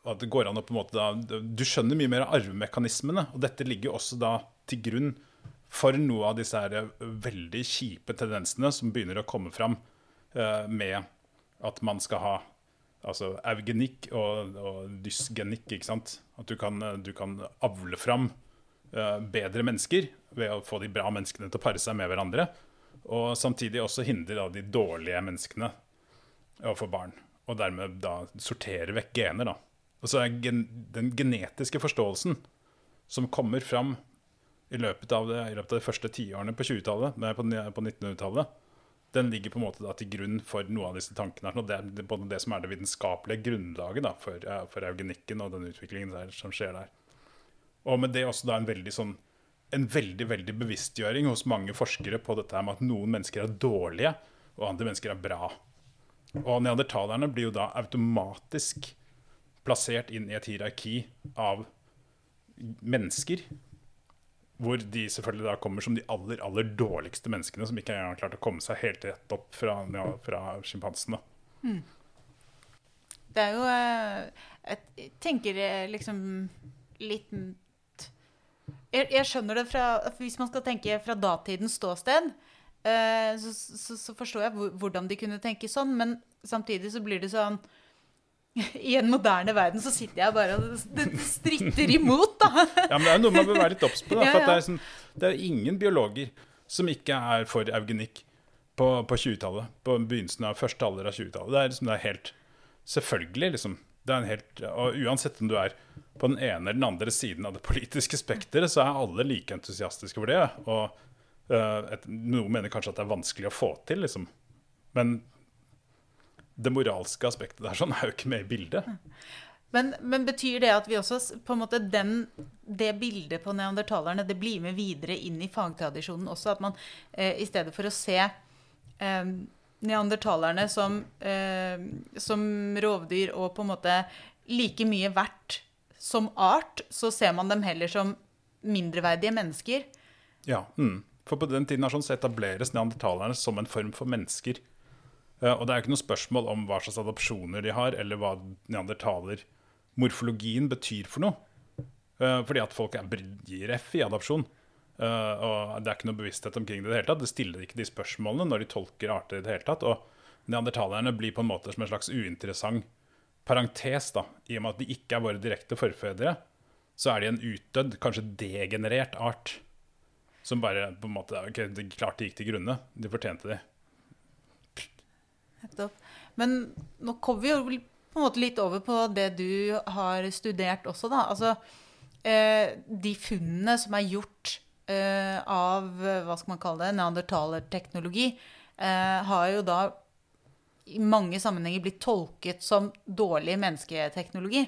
at det går an å på en måte da, Du skjønner mye mer av arvemekanismene, og dette ligger også da til grunn for noe av disse her veldig kjipe tendensene som begynner å komme fram med at man skal ha altså eugenikk og, og dysgenikk. ikke sant? At du kan, du kan avle fram bedre mennesker ved å få de bra menneskene til å pare seg med hverandre. Og samtidig også hindre da, de dårlige menneskene å få barn. Og dermed da sortere vekk gener. da. Og så er gen den genetiske forståelsen som kommer fram i løpet av, det, i løpet av de første tiårene på 20-tallet, på, på 1900-tallet, den ligger på en måte da, til grunn for noe av disse tankene. Og det er både det som er det vitenskapelige grunnlaget da, for, for, eugenikken og den utviklingen der, som skjer der. Og med det også da en veldig sånn en veldig veldig bevisstgjøring hos mange forskere på dette med at noen mennesker er dårlige, og andre mennesker er bra. Og neandertalerne blir jo da automatisk plassert inn i et hierarki av mennesker hvor de selvfølgelig da kommer som de aller aller dårligste menneskene som ikke engang har klart å komme seg helt rett opp fra, ja, fra sjimpansene. Mm. Det er jo eh, Jeg tenker eh, liksom litt jeg, jeg, skjønner det fra Hvis man skal tenke fra datidens ståsted, eh, så, så, så, forstår jeg hvordan de kunne tenke sånn, men samtidig så blir det sånn [LAUGHS] i en moderne verden så sitter jeg bare og stritter imot, da. [LAUGHS] ja, men det er noe man bør være litt obs på. Da, [LAUGHS] for det er, sånn, det, er ingen biologer som ikke er for eugenikk på, på 20-tallet. På begynnelsen av første alder av 20-tallet. Det, liksom, det, er helt selvfølgelig, liksom. Det er en helt, og uansett om du er på den ene eller den andre siden av det politiske spekteret, så er alle like entusiastiske for det. Og uh, et, noen mener kanskje at det er vanskelig å få til, liksom. Men det moralske aspektet der sånn er jo ikke med i bildet. Men, men, betyr det at vi også på en måte den, det bildet på neandertalerne det blir med videre inn i fagtradisjonen også? At man eh, i stedet for å se eh, neandertalerne som, eh, som, rovdyr og på en måte like mye verdt som art, så ser man dem heller som mindreverdige mennesker? Ja. Mm. For på den tiden sånn, så etableres neandertalerne som en form for mennesker. Og det er ikke noe spørsmål om hva slags adopsjoner de har, eller hva neandertaler morfologien betyr for noe. Eh, fordi at folk er gir F i adopsjon. Eh, og det er ikke noe bevissthet omkring det i det hele tatt. Det stiller ikke de spørsmålene når de tolker arter i det hele tatt. Og neandertalerne blir på en måte som en slags uinteressant parentes, da. I og med at de ikke er våre direkte forfedre, så er de en utdødd, kanskje degenerert art. Som bare på en måte Ok, de klarte gikk til grunne. De fortjente det. Men nå kommer vi jo på en måte litt over på det du har studert også, da. Altså eh, de funnene som er gjort eh, av hva skal man kalle det, neandertalerteknologi, eh, har jo da i mange sammenhenger blitt tolket som dårlig mennesketeknologi.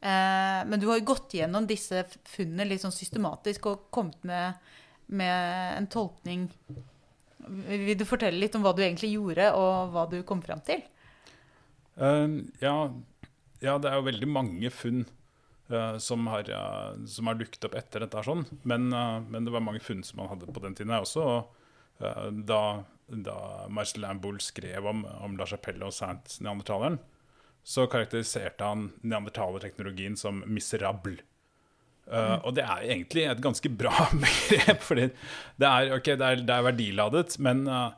Eh, men du har jo gått gjennom disse funnene litt sånn systematisk og kommet med, med en tolkning vil du fortelle litt om hva du egentlig gjorde, og hva du kom fram til? Uh, ja, ja, det er jo veldig mange funn som, har, uh, som, har, dukket opp etter dette. sånn. Men, men, det var mange funn som man hadde på den tiden også. og da, da Marcelin Bull skrev om, om La Chapelle og Saint-Neandertaleren, så karakteriserte han neandertalerteknologien som miserable. Uh, og det er egentlig et ganske bra [LAUGHS] begrep, fordi det er, okay, det er, det er verdiladet, men, uh,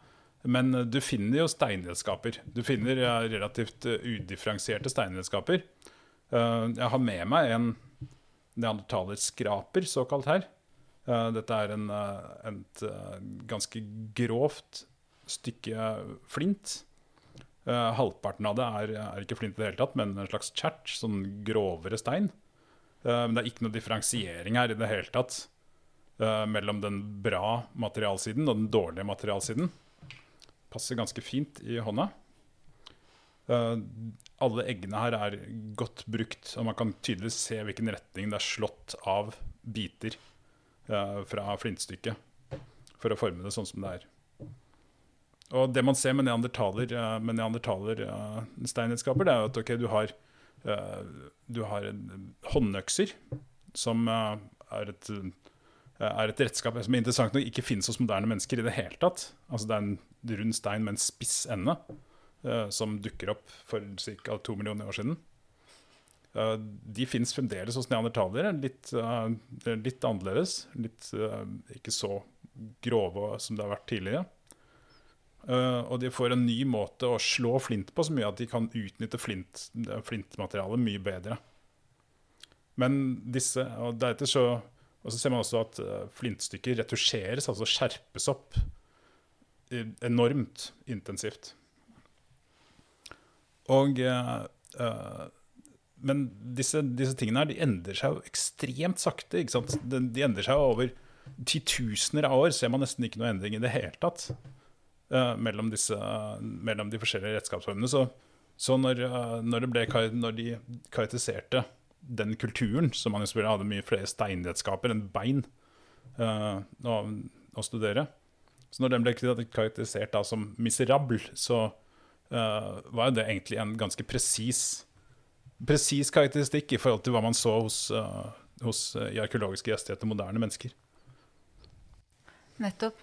men, du finner jo steinredskaper. Du finner uh, relativt udifferensierte steinredskaper. Jeg har med meg en neandertalerskraper, såkalt her. dette er en, et ganske grovt stykke flint. halvparten av det er, er, ikke flint i det hele tatt, men en slags chert, sånn grovere stein. Eh, men det er ikke noe differensiering her i det hele tatt eh, mellom den bra materialsiden og den dårlige materialsiden. Passer ganske fint i hånda. Eh, alle eggene her er godt brukt, og man kan tydelig se hvilken retning det er slått av biter fra flintstykket for å forme det sånn som det er. og det man ser med neandertaler, uh, med neandertalersteinredskaper, steinredskaper, det er at okay, du har, du har håndøkser, som er et, er et redskap som er interessant nok ikke finnes hos moderne mennesker i det hele tatt. Altså Det er en rund stein med en spiss ende som dukker opp for ca. to millioner år siden. De fins fremdeles hos neandertalere. Litt, litt annerledes. Litt ikke så grove som det har vært tidligere. Og de får en ny måte å slå flint på, så mye at de kan utnytte flint, flintmaterialet mye bedre. Men disse Og deretter så og så ser man også at flintstykker retusjeres, altså skjerpes opp enormt intensivt. Og uh, Men disse, disse, tingene her, de endrer seg jo ekstremt sakte. De, de endrer seg jo over titusener av år, ser man nesten ikke noe endring i det hele tatt uh, mellom, disse, uh, mellom, de forskjellige redskapsformene. Så, så når, uh, når, ble, når, de karakteriserte den kulturen, som man jo hadde mye flere steinredskaper enn bein å, å, studere Så når den ble karakterisert da, som miserabel, så var jo det egentlig en ganske presis presis karakteristikk i forhold til hva man så hos, hos i arkeologiske gjester etter moderne mennesker. Nettopp.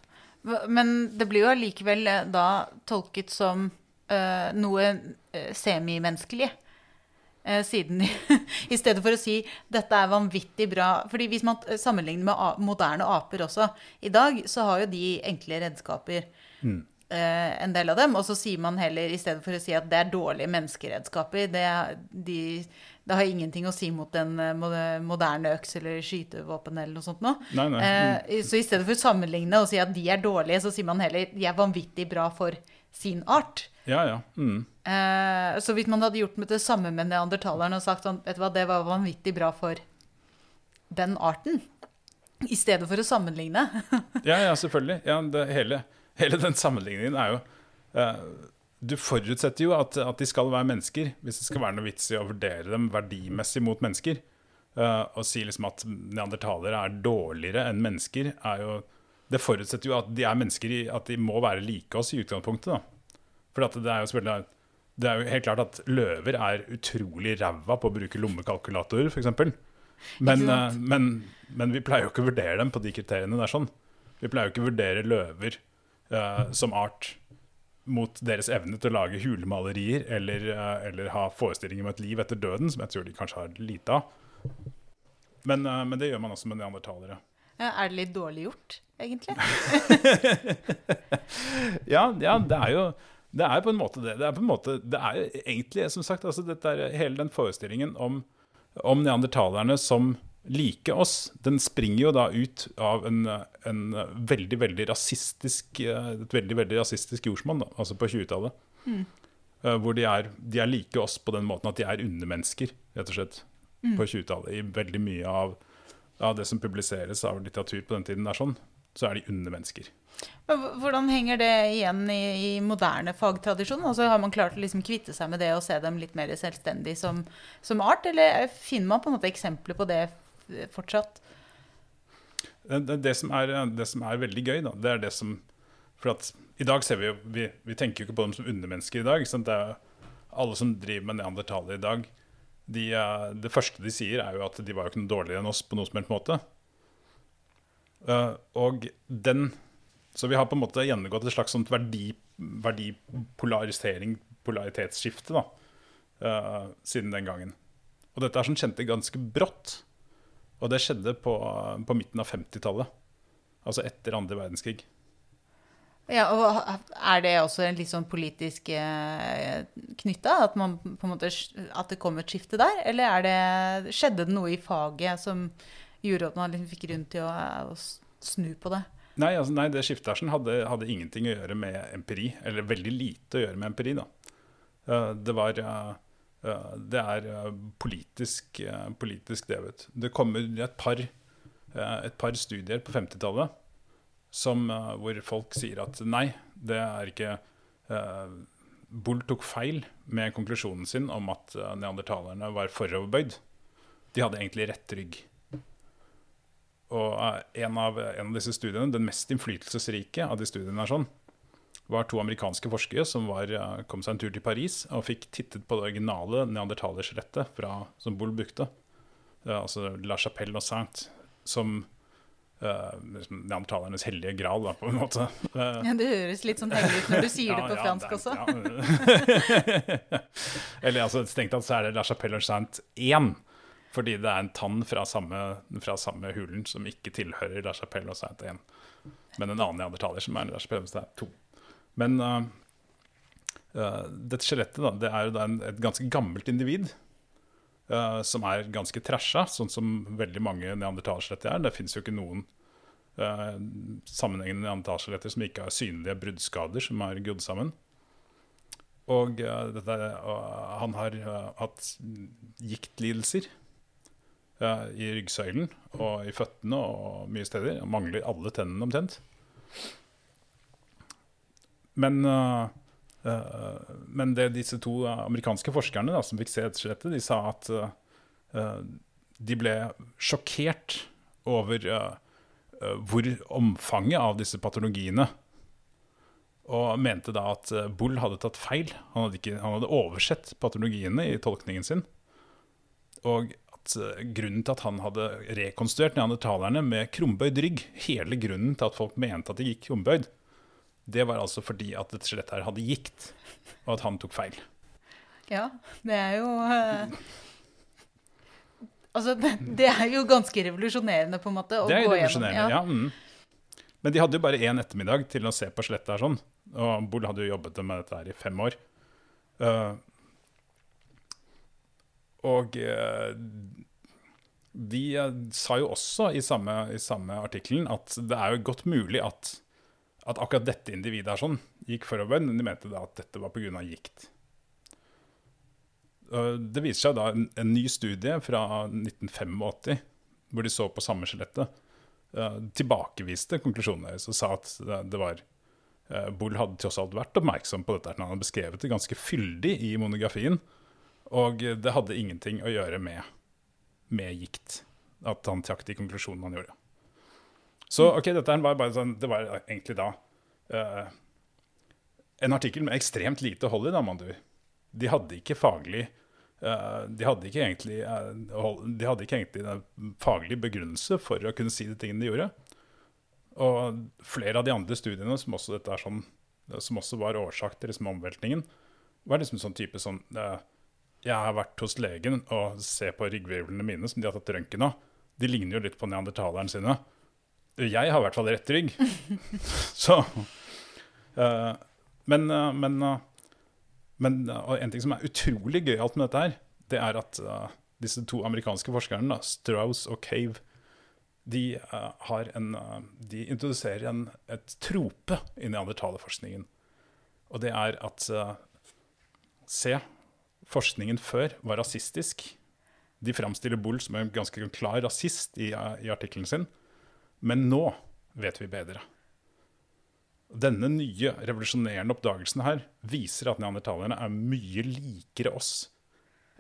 Men det blir jo allikevel da tolket som uh, noe uh, semimenneskelig. Uh, siden [LAUGHS] I stedet for å si 'dette er vanvittig bra' fordi Hvis man sammenligner med moderne aper også i dag, så har jo de enkle redskaper. Mm. En del av dem. Og så sier man heller, i stedet for å si at det er dårlige menneskeredskaper det, de, det har ingenting å si mot en eh, moderne øks eller skytevåpen eller noe sånt noe. Nei, nei. Eh, så i stedet for å sammenligne og si at de er dårlige, så sier man heller de er vanvittig bra for sin art. Ja, ja. Mm. Eh, så hvis man hadde gjort det samme med neandertalerne og sagt sånn, vet du hva, det var vanvittig bra for den arten, i stedet for å sammenligne. [LAUGHS] ja, ja, selvfølgelig. Ja, det, hele, hele, den sammenligningen er jo uh, du forutsetter jo at, at, de skal være mennesker, hvis det skal være noe vits i å vurdere dem verdimessig mot mennesker. Uh, å si liksom at neandertalere er dårligere enn mennesker, er jo Det forutsetter jo at de er mennesker, i, at de må være like oss i utgangspunktet. da. For det er jo selvfølgelig det er jo helt klart at løver er utrolig ræva på å bruke lommekalkulatorer, f.eks. Men, uh, men, men vi pleier jo ikke å vurdere dem på de kriteriene der. sånn. Vi pleier jo ikke å vurdere løver uh, som art mot deres evne til å lage hulemalerier eller, uh, eller, ha forestillinger om et liv etter døden, som jeg tror de kanskje har lite av. Men, uh, men det gjør man også med neandertalere. Ja, er det litt dårlig gjort, egentlig? [LAUGHS] ja, ja, det er jo det er på en måte det. Det er, på en måte, det er egentlig, som sagt, altså er, hele den forestillingen om, om neandertalerne som like oss, den springer jo da ut av en, en veldig, veldig rasistisk, et veldig veldig rasistisk jordsmonn, altså på 20-tallet. Mm. Eh, hvor de er, de er, like oss på den måten at de er undermennesker, rett og slett, mm. på 20-tallet. I veldig mye av, av, det som publiseres av litteratur på den tiden, er sånn, så er de undermennesker. Hvordan henger det igjen i, i moderne fagtradisjon? Altså, har man klart å liksom kvitte seg med det og se dem litt mer selvstendig som, som art, eller finner man på en måte eksempler på det fortsatt. Det, det, som er, det, som er, veldig gøy, da, det er det som For at i dag ser vi jo Vi, vi tenker jo ikke på dem som undermennesker i dag. Det er alle som driver med neandertalere i dag, de, det første de sier, er jo at de var jo ikke noe dårligere enn oss på noen som helst måte. Og den Så vi har på en måte gjennomgått et slags sånt verdi, verdipolarisering, polaritetsskifte, da, siden den gangen. Og dette er sånn kjente ganske brått. Og det skjedde på, på midten av 50-tallet. Altså etter andre verdenskrig. Ja, og Er det også en litt sånn politisk eh, knytta? At, at, det kom et skifte der? Eller det, skjedde det noe i faget som gjorde at man liksom fikk grunn til å, å, snu på det? Nei, altså, nei det skiftet her hadde, hadde, ingenting å gjøre med empiri. Eller veldig lite å gjøre med empiri. da. Uh, det var... Det er eh, politisk, eh, politisk drevet. Det kommer et par, eh, et par studier på 50-tallet hvor folk sier at nei, det er ikke Bull tok feil med konklusjonen sin om at neandertalerne var foroverbøyd. De hadde egentlig rett rygg. Og en av, en av, disse studiene, den mest innflytelsesrike av de studiene, er sånn, var to amerikanske forskere som var, eh, kom seg en tur til Paris og fikk tittet på det originale neandertalerskjelettet som Bull brukte. altså La Chapelle og Saint, som uh, neandertalernes hellige gral, da, på en måte. Uh, ja, Det høres litt sånn hellig ut når du sier [LAUGHS] ja, det på ja, fransk det også. Ja. [LAUGHS] Eller altså, strengt tatt så er det La Chapelle og Saint 1. Fordi det er en tann fra samme, fra samme hulen som ikke tilhører La Chapelle og Saint 1. Men en annen neandertaler som er La Chapelle og Saint 2. Men uh, uh, dette skjelettet det er jo da en, et ganske gammelt individ. Uh, som er ganske trasha, sånn som veldig mange neandertalskjeletter er. Det fins jo ikke noen sammenhengende neandertalskjeletter som ikke har synlige bruddskader som er grodd sammen. Og dette, han har hatt giktlidelser i ryggsøylen og i føttene og mye steder. Han mangler alle tennene omtrent. Men, uh, uh, men det disse to amerikanske forskerne da, som fikk se dette de sa at de ble sjokkert over hvor omfanget av disse patologiene og mente da at Bull hadde tatt feil. Han hadde, ikke, han hadde, oversett patologiene i tolkningen sin. Og at grunnen til at han hadde rekonstruert neandertalerne med krumbøyd rygg Hele grunnen til at folk mente at de gikk krumbøyd, det var altså fordi at dette skjelettet her hadde gikt, og at han tok feil. Ja, det er jo uh, Altså, det er jo ganske revolusjonerende, på en måte. det er jo revolusjonerende, ja. ja mm. Men de hadde jo bare én ettermiddag til å se på skjelettet her sånn. Og Bull hadde jo jobbet med dette her i fem år. Uh, og uh, de sa jo også i samme, i samme artikkelen at det er jo godt mulig at at akkurat dette individet er sånn, gikk forover, men de mente da at dette var pga. gikt. Det viser seg da en, en, ny studie fra 1985, hvor de så på samme skjelettet, uh, tilbakeviste konklusjonen deres og sa at det, var uh, Bull hadde tross alt vært oppmerksom på dette. Han hadde beskrevet det ganske fyldig i monografien, og det hadde ingenting å gjøre med, med gikt. At han trakk de konklusjonene han gjorde. Så ok, dette var bare sånn, det var egentlig da uh, en artikkel med ekstremt lite hold i, da, mann du. De hadde ikke faglig uh, de, hadde ikke egentlig, uh, de hadde ikke egentlig en faglig begrunnelse for å kunne si de tingene de gjorde. Og flere av de andre studiene som også, sånn, som også var årsak til liksom omveltningen, var liksom sånn type sånn Jeg har vært hos legen og ser på ryggvirvlene mine som de har tatt røntgen av. De ligner jo litt på neandertaleren sine. Jeg har i hvert fall rett rygg. [LAUGHS] Så uh, Men, uh, men, uh, men en ting som er utrolig gøyalt med dette her, det er at disse to amerikanske forskerne, da, Strauss og Cave, de, en, de introduserer en, et trope i neandertalerforskningen. Og det er at Se, forskningen før var rasistisk. De framstiller Bull som en ganske klar rasist i, i artikkelen sin. Men nå vet vi bedre. Denne nye revolusjonerende oppdagelsen her viser at neandertalerne er mye likere oss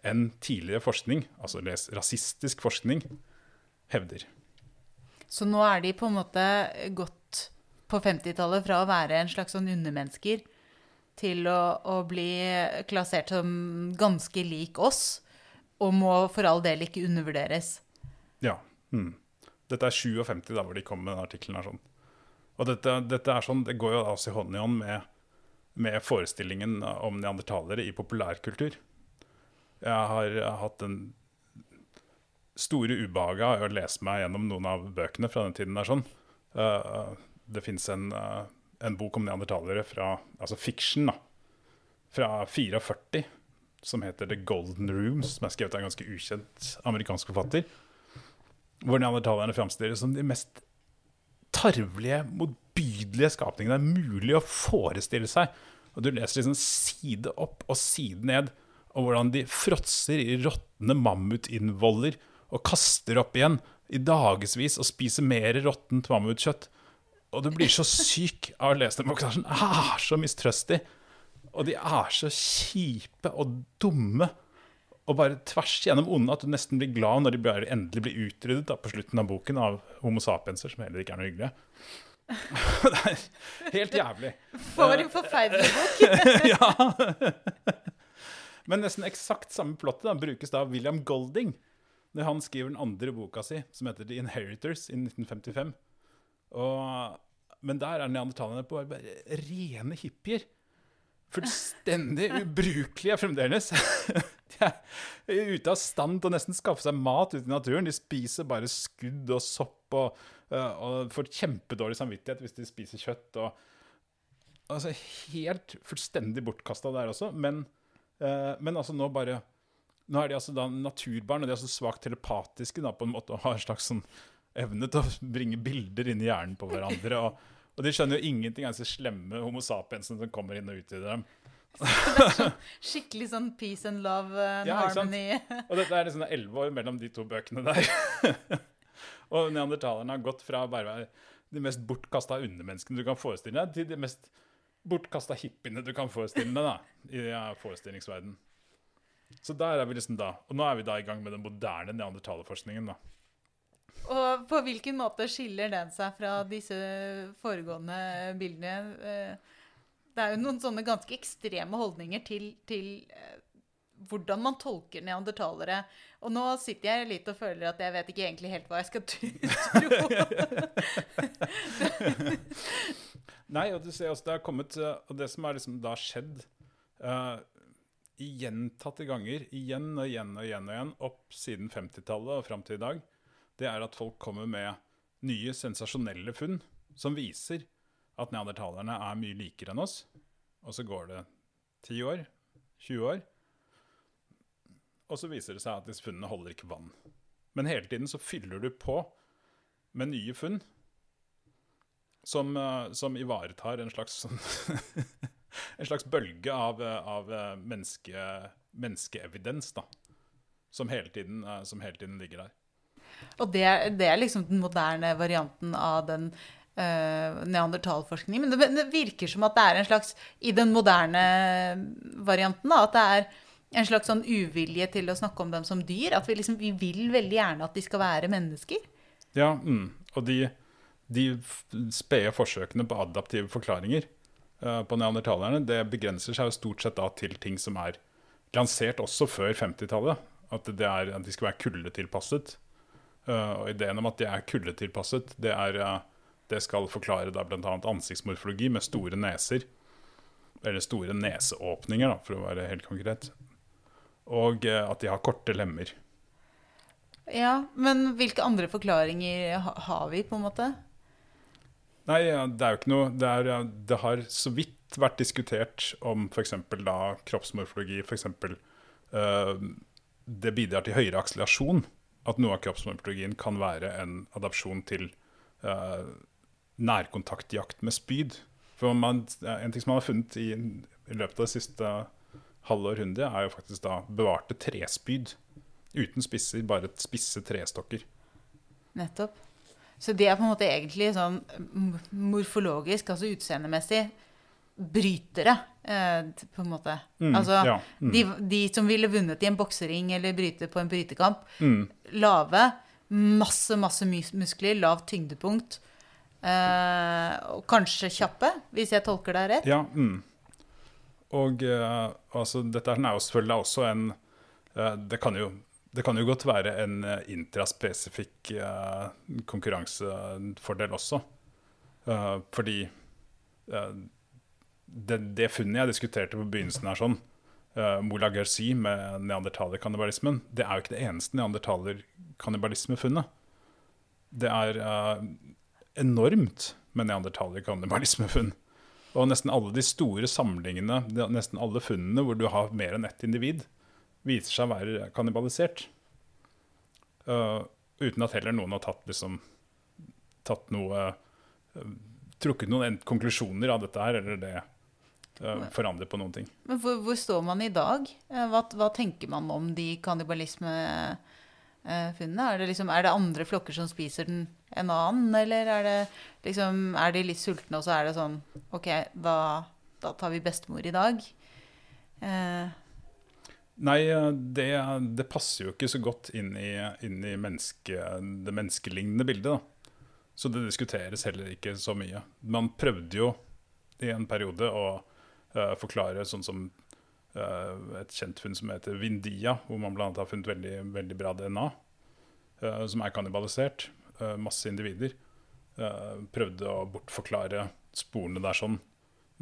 enn tidligere forskning, altså rasistisk forskning, hevder. Så nå er de på en måte gått på 50-tallet fra å være en slags sånn undermennesker til å, å, bli klassert som ganske lik oss, og må for all del ikke undervurderes. Ja. Mm. Dette er 57 da, hvor de kom med den artikkelen. sånn. Og dette, dette, er sånn, det går jo altså i hånd i hånd med, med, forestillingen om neandertalere i populærkultur. Jeg har hatt den store ubehaget av å lese meg gjennom noen av bøkene fra den tiden. der sånn. Uh, det fins en, uh, en, bok om neandertalere fra altså fiction da, fra 44 som heter The Golden Rooms, som er skrevet av en ganske ukjent amerikansk forfatter hvor neandertalerne framstilles som de mest tarvelige, motbydelige skapningene det er mulig å forestille seg. Og Du leser liksom side opp og side ned om hvordan de fråtser i råtne mammutinnvoller og kaster opp igjen i dagevis og spiser mer råttent mammutkjøtt. Og du blir så syk av å lese dem. Og er så mistrøstig. Og de er så kjipe og dumme og bare tvers gjennom onde at du nesten blir glad når de bare endelig blir utryddet da, på slutten av boken av Homo sapienser, som heller ikke er noe hyggelige. [LAUGHS] det er helt jævlig. For en forferdelig bok. [LAUGHS] ja. Men nesten eksakt samme plottet da, brukes da av William Golding når han skriver den andre boka si, som heter The Inheritors, i 1955. Og, men der er neandertalerne bare, bare rene hippier. Fullstendig ubrukelige fremdeles. [LAUGHS] De [LAUGHS] er ute av stand til å nesten skaffe seg mat ute i naturen. De spiser bare skudd og sopp og, og får kjempedårlig samvittighet hvis de spiser kjøtt. Og, altså Helt fullstendig bortkasta der også. Men, men altså nå bare nå er de altså da naturbarn, og de er så svakt telepatiske da, på en måte, og har en slags sånn evne til å bringe bilder inn i hjernen på hverandre. Og, og de skjønner jo ingenting av disse slemme homo sapiensene som kommer inn og utvider dem. Sånn, skikkelig sånn peace and love and Ja, harmony. [LAUGHS] Og dette er liksom elleve år mellom de to bøkene der. [LAUGHS] og neandertalerne har gått fra bare de mest bortkasta undermenneskene du kan forestille deg, til de mest bortkasta hippiene du kan forestille deg da, i ja, forestillingsverdenen. Så der er vi liksom da. Og nå er vi da i gang med den moderne neandertalerforskningen. da. Og på hvilken måte skiller den seg fra disse foregående bildene? Det er jo noen sånne ganske ekstreme holdninger til, til eh, hvordan man tolker neandertalere. Og nå sitter jeg litt og føler at jeg vet ikke egentlig helt hva jeg skal tro. [LAUGHS] Nei, og du ser også det har kommet eh, Og det som har liksom da skjedd uh, gjentatte ganger, igjen og igjen og igjen og igjen, opp siden 50-tallet og fram til i dag, det er at folk kommer med nye, sensasjonelle funn som viser at neandertalerne er mye likere enn oss. Og så går det 10 år, 20 år, og så viser det seg at disse funnene holder ikke vann. Men hele tiden så fyller du på med nye funn som, eh, som ivaretar en slags sånn [LAUGHS] En slags bølge av, eh, av eh, menneske, menneskeevidens, da. Som hele, tiden, som hele tiden ligger der. Og det, det er liksom den moderne varianten av den uh, neandertalforskning. Men det, det virker som at det er en slags I den moderne varianten, da, at det er en slags sånn uvilje til å snakke om dem som dyr. At vi liksom vi vil veldig gjerne at de skal være mennesker. Ja, mm. og de, de spede forsøkene på adaptive forklaringer uh, på neandertalerne, det begrenser seg jo stort sett da til ting som er lansert også før 50-tallet. At, at de skal være kuldetilpasset. Uh, og ideen om at de er kuldetilpasset, det, er, eh, det skal forklare da bl.a. ansiktsmorfologi med store neser. Eller store neseåpninger, da, for å være helt konkret. Og eh, at de har korte lemmer. Ja, Men hvilke andre forklaringer har vi, på en måte? Nei, det er jo ikke noe Det, er, det har så vidt vært diskutert om f.eks. da kroppsmorfologi f.eks. Uh, det bidrar til høyere akselerasjon. At noe av kroppsmorfologien kan være en adapsjon til uh, nærkontaktjakt med spyd. For man, En ting som man har funnet i, i løpet av det siste halve århundret, er jo faktisk da bevarte trespyd. Uten spisser, bare spisse trestokker. Nettopp. Så det er på en måte egentlig sånn morfologisk, altså utseendemessig, brytere, eh, på en måte. Mm, altså, ja, mm. de, de som ville vunnet i en boksering eller bryte på en brytekamp, Mm. lave, masse, masse muskler, lavt tyngdepunkt, og kanskje kjappe, hvis jeg tolker deg rett. Ja, mm. Og eh, altså, dette er jo selvfølgelig også en eh, det, kan jo, det kan jo godt være en eh, intraspesifikk eh, konkurransefordel også. Eh, fordi eh, det, det funnet jeg diskuterte på begynnelsen her, sånn, Mola Gersi med neandertalerkannibalismen, det er jo ikke det eneste neandertalerkannibalismefunnet. Det er eh, enormt med neandertalerkannibalismefunn. Og nesten alle de store samlingene, nesten alle funnene hvor du har mer enn ett individ, viser seg å være kannibalisert. Uh, uten at heller noen har tatt, liksom, tatt noe uh, Trukket noen konklusjoner av dette her, eller det uh, forandret på noen ting. Men hvor, hvor står man i dag? Eh, Hva, hva tenker man om de kannibalismefunnene? Er det, liksom, er det andre flokker som spiser den en annen, eller er det liksom Er de litt sultne, og så er det sånn OK, da, da tar vi bestemor i dag. Eh, Nei, eh, det, det passer jo ikke så godt inn i, inn i menneske, det menneskelignende bildet. da. Så det diskuteres heller ikke så mye. Man prøvde jo i en periode å uh, forklare sånn som et kjent funn som heter Vindia, hvor man bl.a. har funnet veldig, veldig bra DNA, uh, som er kannibalisert. masse individer. prøvde å bortforklare sporene der sånn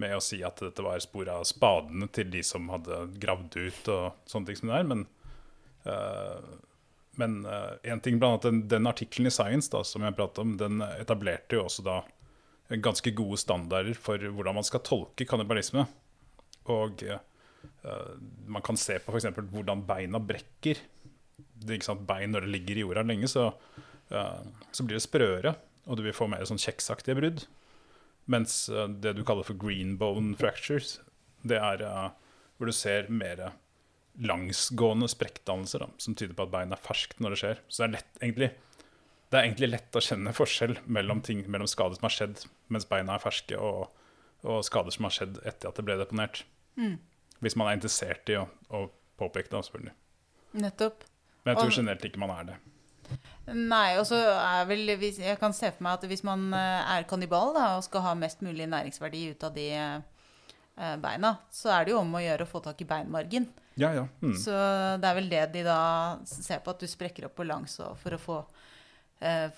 med å si at dette var spor av spadene til de som hadde gravd ut og sånne ting som det er. Men men én ting, blant annet den, den artikkelen i Science da, som jeg pratet om, den etablerte jo også da ganske gode standarder for hvordan man skal tolke kannibalisme. Og man kan se på f.eks. hvordan beina brekker. Det, ikke sant, Bein når det ligger i jorda lenge, så, uh, så blir det sprøere, og du vil få mer sånn kjeksaktige brudd. Mens det du kaller for green bone fractures, det er hvor du ser mer langsgående sprekkdannelser da, som tyder på at bein er ferskt når det skjer. Så det er, lett, egentlig, det er egentlig lett å kjenne forskjell mellom, ting, mellom skader som har skjedd mens beina er ferske, og, og, skader som har skjedd etter at det ble deponert. Mm. Hvis man er interessert i å, å påpeke det, selvfølgelig. Nettopp. Men jeg tror generelt ikke man er det. Nei, og så er vel Jeg kan se for meg at hvis man eh, er kannibal da, og skal ha mest mulig næringsverdi ut av de eh, beina, så er det jo om å gjøre å få tak i beinmargen. Ja, ja. Mm. Så det er vel det de da ser på, at du sprekker opp på langs for å få eh,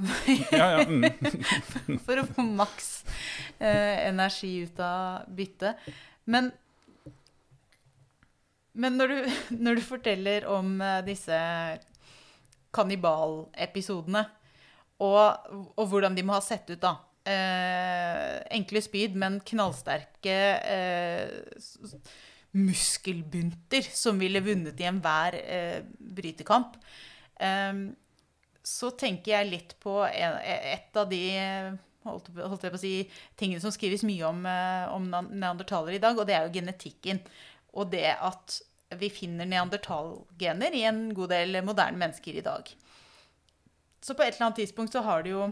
[LAUGHS] ja, ja. Mm. For å få maks eh, energi ut av byttet. Men, men når, du, [LAUGHS] når, du, forteller om eh, disse kannibalepisodene, og, og, hvordan de må ha sett ut, da eh, Enkle spyd, men knallsterke eh, muskelbunter som ville vunnet i enhver eh, brytekamp. Um, så tenker jeg litt på et av de holdt jeg på å si, tingene som skrives mye om, eh, om neandertalere i dag, og det er jo genetikken. Og det at vi finner neandertalgener i en god del moderne mennesker i dag. Så på et eller annet tidspunkt så har det jo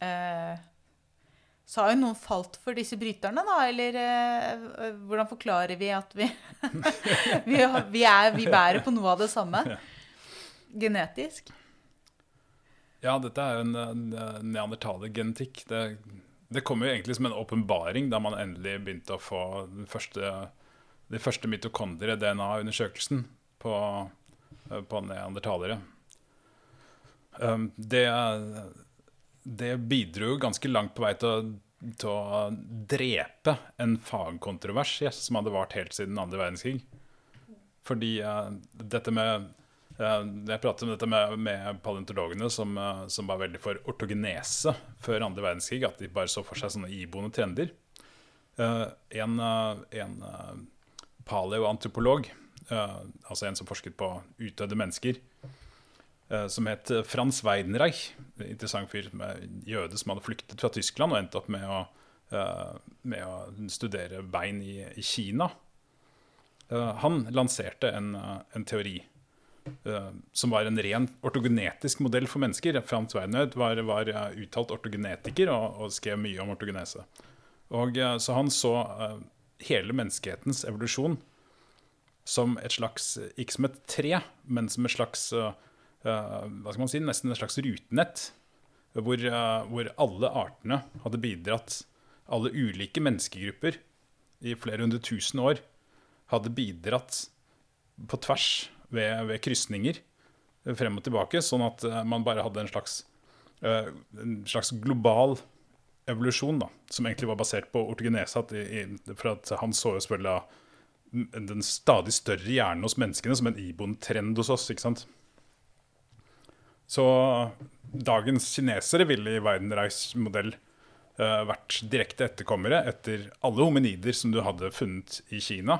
eh, så har jo noen falt for disse bryterne, da? Eller eh, hvordan forklarer vi at vi [LAUGHS] vi, vi, er, vi, bærer på noe av det samme genetisk? Ja, dette er jo en, en neandertalergenetikk. Det, det kommer jo egentlig som en åpenbaring da man endelig begynte å få den første, de første mitokondrie-DNA-undersøkelsen på, på neandertalere. Um, det det bidro ganske langt på vei til å, til å drepe en fagkontrovers yes, som hadde vart helt siden andre verdenskrig. Fordi uh, dette med uh, Jeg pratet om dette med, med paleontologene som, uh, som, var veldig for ortogenese før andre verdenskrig. At de bare så for seg sånne iboende trender. en en paleoantropolog, altså en som forsket på utdødde mennesker, Eh, som het eh, Frans Weidenreich. Interessant fyr med jøde som hadde flyktet fra Tyskland og endte opp med å, eh, med å studere bein i, i Kina. Han lanserte en, en teori som var en ren ortogenetisk modell for mennesker. Frans Weidenreich var, var uttalt ortogenetiker og, og, skrev mye om ortogenese. Og, så han så hele menneskehetens evolusjon som et slags, ikke som et tre, men som et slags Eh, hva skal man si, nesten et slags rutenett. Hvor, eh, hvor, alle artene hadde bidratt, alle ulike menneskegrupper i flere hundre tusen år, hadde bidratt på tvers ved, ved krysninger frem og tilbake, sånn at eh, man bare hadde en slags, en slags global evolusjon, da, som egentlig var basert på ortogenese. for at han så jo selvfølgelig den stadig større hjernen hos menneskene som en iboende trend hos oss. ikke sant? Så dagens kinesere ville i Weidenreichs modell uh, vært direkte etterkommere etter alle hominider som du hadde funnet i Kina.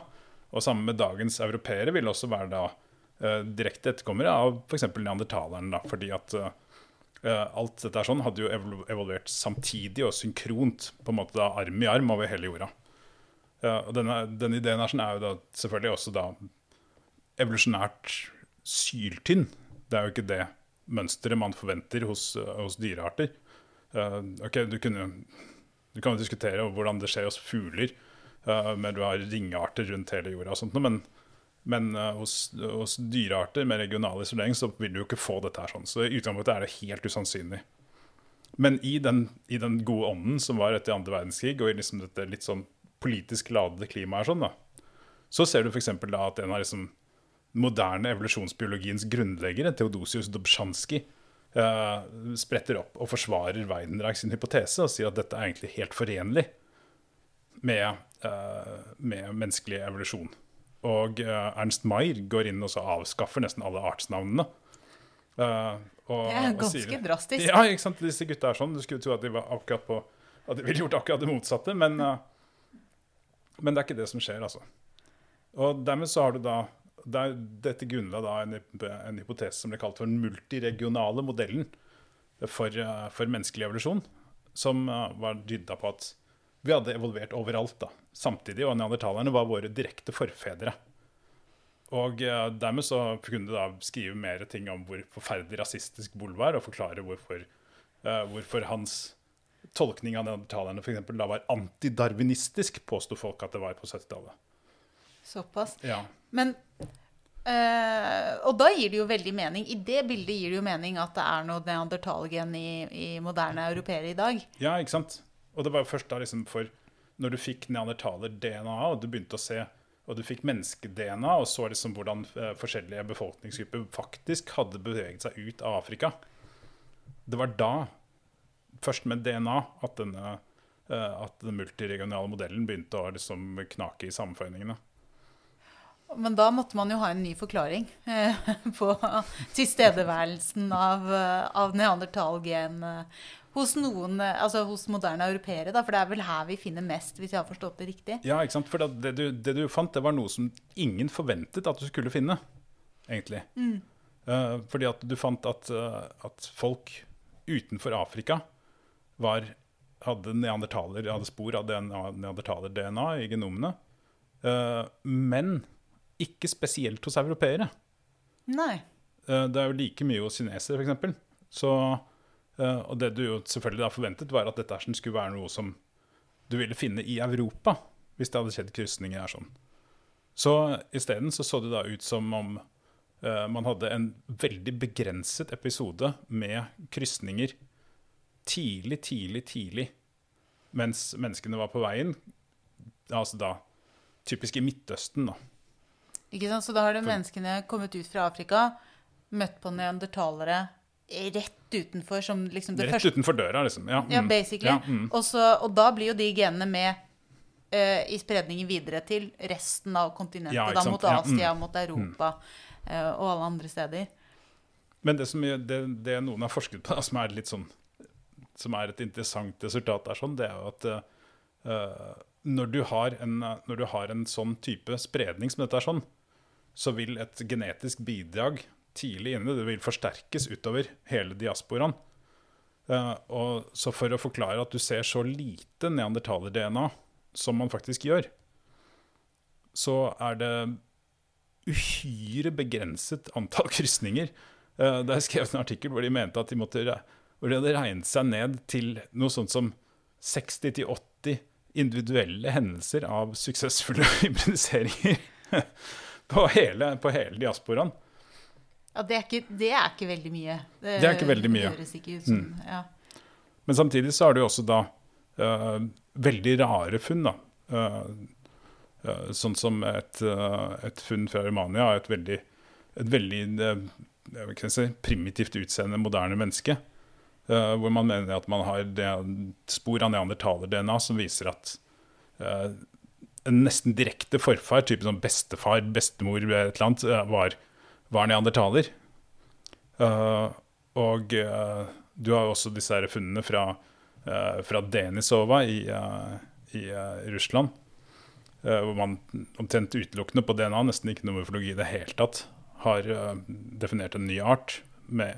Og sammen med dagens europeere ville også være da uh, direkte etterkommere av f.eks. Neandertaleren. Da, fordi at uh, alt dette sånn hadde jo evolvert samtidig og synkront, på en måte da arm i arm over hele jorda. og denne, denne ideen her sånn er jo da selvfølgelig også da evolusjonært syltynn. Det er jo ikke det mønsteret man forventer hos, hos dyrearter. Ok, du, kunne, du kan jo diskutere hvordan det skjer hos fugler, men du har ringearter rundt hele jorda. og sånt, Men, men uh, hos, hos, dyrearter med regional isolering så vil du jo ikke få dette her sånn. Så i utgangspunktet er det helt usannsynlig. Men i den, i den gode ånden som var etter andre verdenskrig, og i liksom dette litt sånn politisk ladede klimaet, sånn, da, så ser du f.eks. at en av liksom moderne evolusjonsbiologiens grunnleggere, Theodosius Dobsjanskij, uh, spretter opp og forsvarer Weidenreich sin hypotese og sier at dette er egentlig helt forenlig med, uh, med menneskelig evolusjon. Og eh, Ernst Mayr går inn og så avskaffer nesten alle artsnavnene. Uh, og, Det er ganske sier- drastisk. Ja, ikke sant? Disse gutta er sånn. Du skulle tro at de på At de ville gjort akkurat det motsatte, men, uh, men det er ikke det som skjer, altså. Og dermed så har du da det er dette grunnla da en, en hypotese som ble kalt for den multiregionale modellen for, for menneskelig evolusjon, som var dydda på at vi hadde evolvert overalt da, samtidig, og neandertalerne var våre direkte forfedre. Og eh, dermed så kunne du da skrive mer ting om hvor forferdelig rasistisk Bull var, og forklare hvorfor, eh, hvorfor hans tolkning av neandertalerne for eksempel, da var antidarwinistisk, påsto folk at det var på 70-tallet. Såpass. Ja. Men eh, Og da gir det jo veldig mening. I det bildet gir det jo mening at det er noe neandertalgen i, i moderne europeere i dag. ja, ikke sant? Og det var jo først da liksom for når du fikk neandertaler-DNA, og du begynte å se og du fikk menneske-DNA og så liksom hvordan eh, forskjellige befolkningsgrupper faktisk hadde beveget seg ut av Afrika. Det var da, først med DNA, at denne eh, at den multiregionale modellen begynte å liksom knake i sammenføyningene. Men da måtte man jo ha en ny forklaring eh, [LAUGHS] på tilstedeværelsen av, eh, av neandertalgen hos noen, eh, altså hos moderne europeere. Da, for det er vel her vi finner mest, hvis jeg har forstått det riktig. Ja, ikke sant? For det, du, det du fant, det var noe som ingen forventet at du skulle finne, egentlig. Eh, fordi at du fant at, uh, at folk utenfor Afrika var, hadde neandertaler, hadde spor av neandertaler-DNA i genomene. Uh, men ikke spesielt hos europeere. Nei. Det er jo like mye hos kinesere, f.eks. Så eh, Og det du jo selvfølgelig da forventet, var at dette skulle være noe som du ville finne i Europa, hvis det hadde skjedd krysninger her sånn. Så isteden så så det da ut som om uh, man hadde en veldig begrenset episode med krysninger tidlig, tidlig, tidlig, mens menneskene var på veien. Altså da typisk i Midtøsten, da. Ikke sant? Så da har de menneskene kommet ut fra Afrika, møtt på neandertalere rett utenfor som liksom det Rett første utenfor døra, liksom. Ja, Ja, mm. basically. Ja, mm. og, så, og da blir jo de genene med uh, i spredningen videre til resten av kontinentet. Ja, da mot Ja, Asia, mm. mot Europa uh, og alle andre steder. Men det, som, det, det noen har forsket på, da, som er litt sånn Som er et interessant resultat, er sånn, det er jo at uh, når, du har en, når du har en sånn type spredning som dette er sånn, så vil et genetisk bidrag tidlig inne det vil forsterkes utover hele diasporaen. Uh, så for å forklare at du ser så lite neandertaler-DNA som man faktisk gjør, så er det uhyre begrenset antall [LAUGHS] krysninger. Uh, det er skrevet en artikkel hvor de mente at de, måtte, hvor de hadde regnet seg ned til noe sånt som 60-80 individuelle hendelser av suksessfulle [LAUGHS] hybridiseringer [LAUGHS] på hele, på hele diasporaen. Ja, det er, ikke, det er ikke veldig mye. Det, Det er ikke veldig mye. Det høres ikke ut som ja. Men samtidig så er det jo også da uh, veldig rare funn. da. Uh, uh, sånn som et, et funn fra Romania er et veldig, et veldig si, primitivt utseende moderne menneske. hvor man mener at man har det, spor av neandertaler-DNA som viser at en nesten direkte forfar, type sånn bestefar, bestemor, et eller annet, var, var neandertaler. Uh, og uh, du har jo også disse her funnene fra, uh, fra Denisova i, i Russland. hvor man omtrent utelukkende på DNA, nesten ikke noe morfologi i det hele tatt, har definert en ny art med,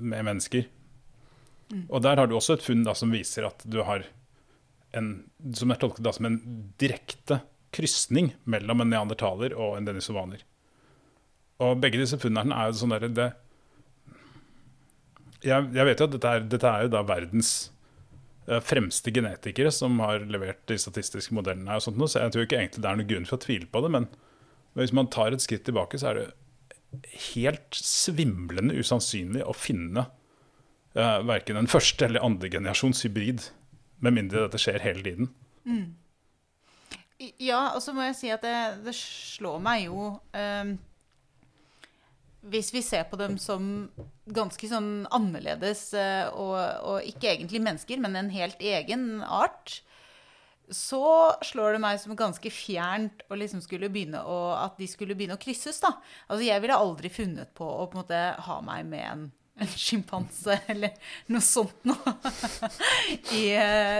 med mennesker. Og der har du også et funn da, som viser at du har en, som er tolket da, som en direkte krysning mellom en neandertaler og en denisovaner. Og begge disse funnene er jo sånn der, det, jeg, jeg vet jo at dette er, dette er jo da verdens eh, fremste genetikere som har levert de statistiske modellene, her og sånt, noe, så jeg tror ikke egentlig det er noen grunn for å tvile på det. Men, hvis man tar et skritt tilbake, så er det helt svimlende usannsynlig å finne uh, verken en første eller andre generasjons hybrid. Med mindre dette skjer hele tiden. Ja, og så må jeg si at det, det slår meg jo um, Hvis vi ser på dem som ganske sånn annerledes uh, og, og, ikke egentlig mennesker, men en helt egen art, så slår det meg som ganske fjernt å liksom skulle begynne å, at de skulle begynne å krysses. da. Altså, Jeg ville aldri funnet på å på en måte ha meg med en en sjimpanse eller noe sånt noe. [LAUGHS] I,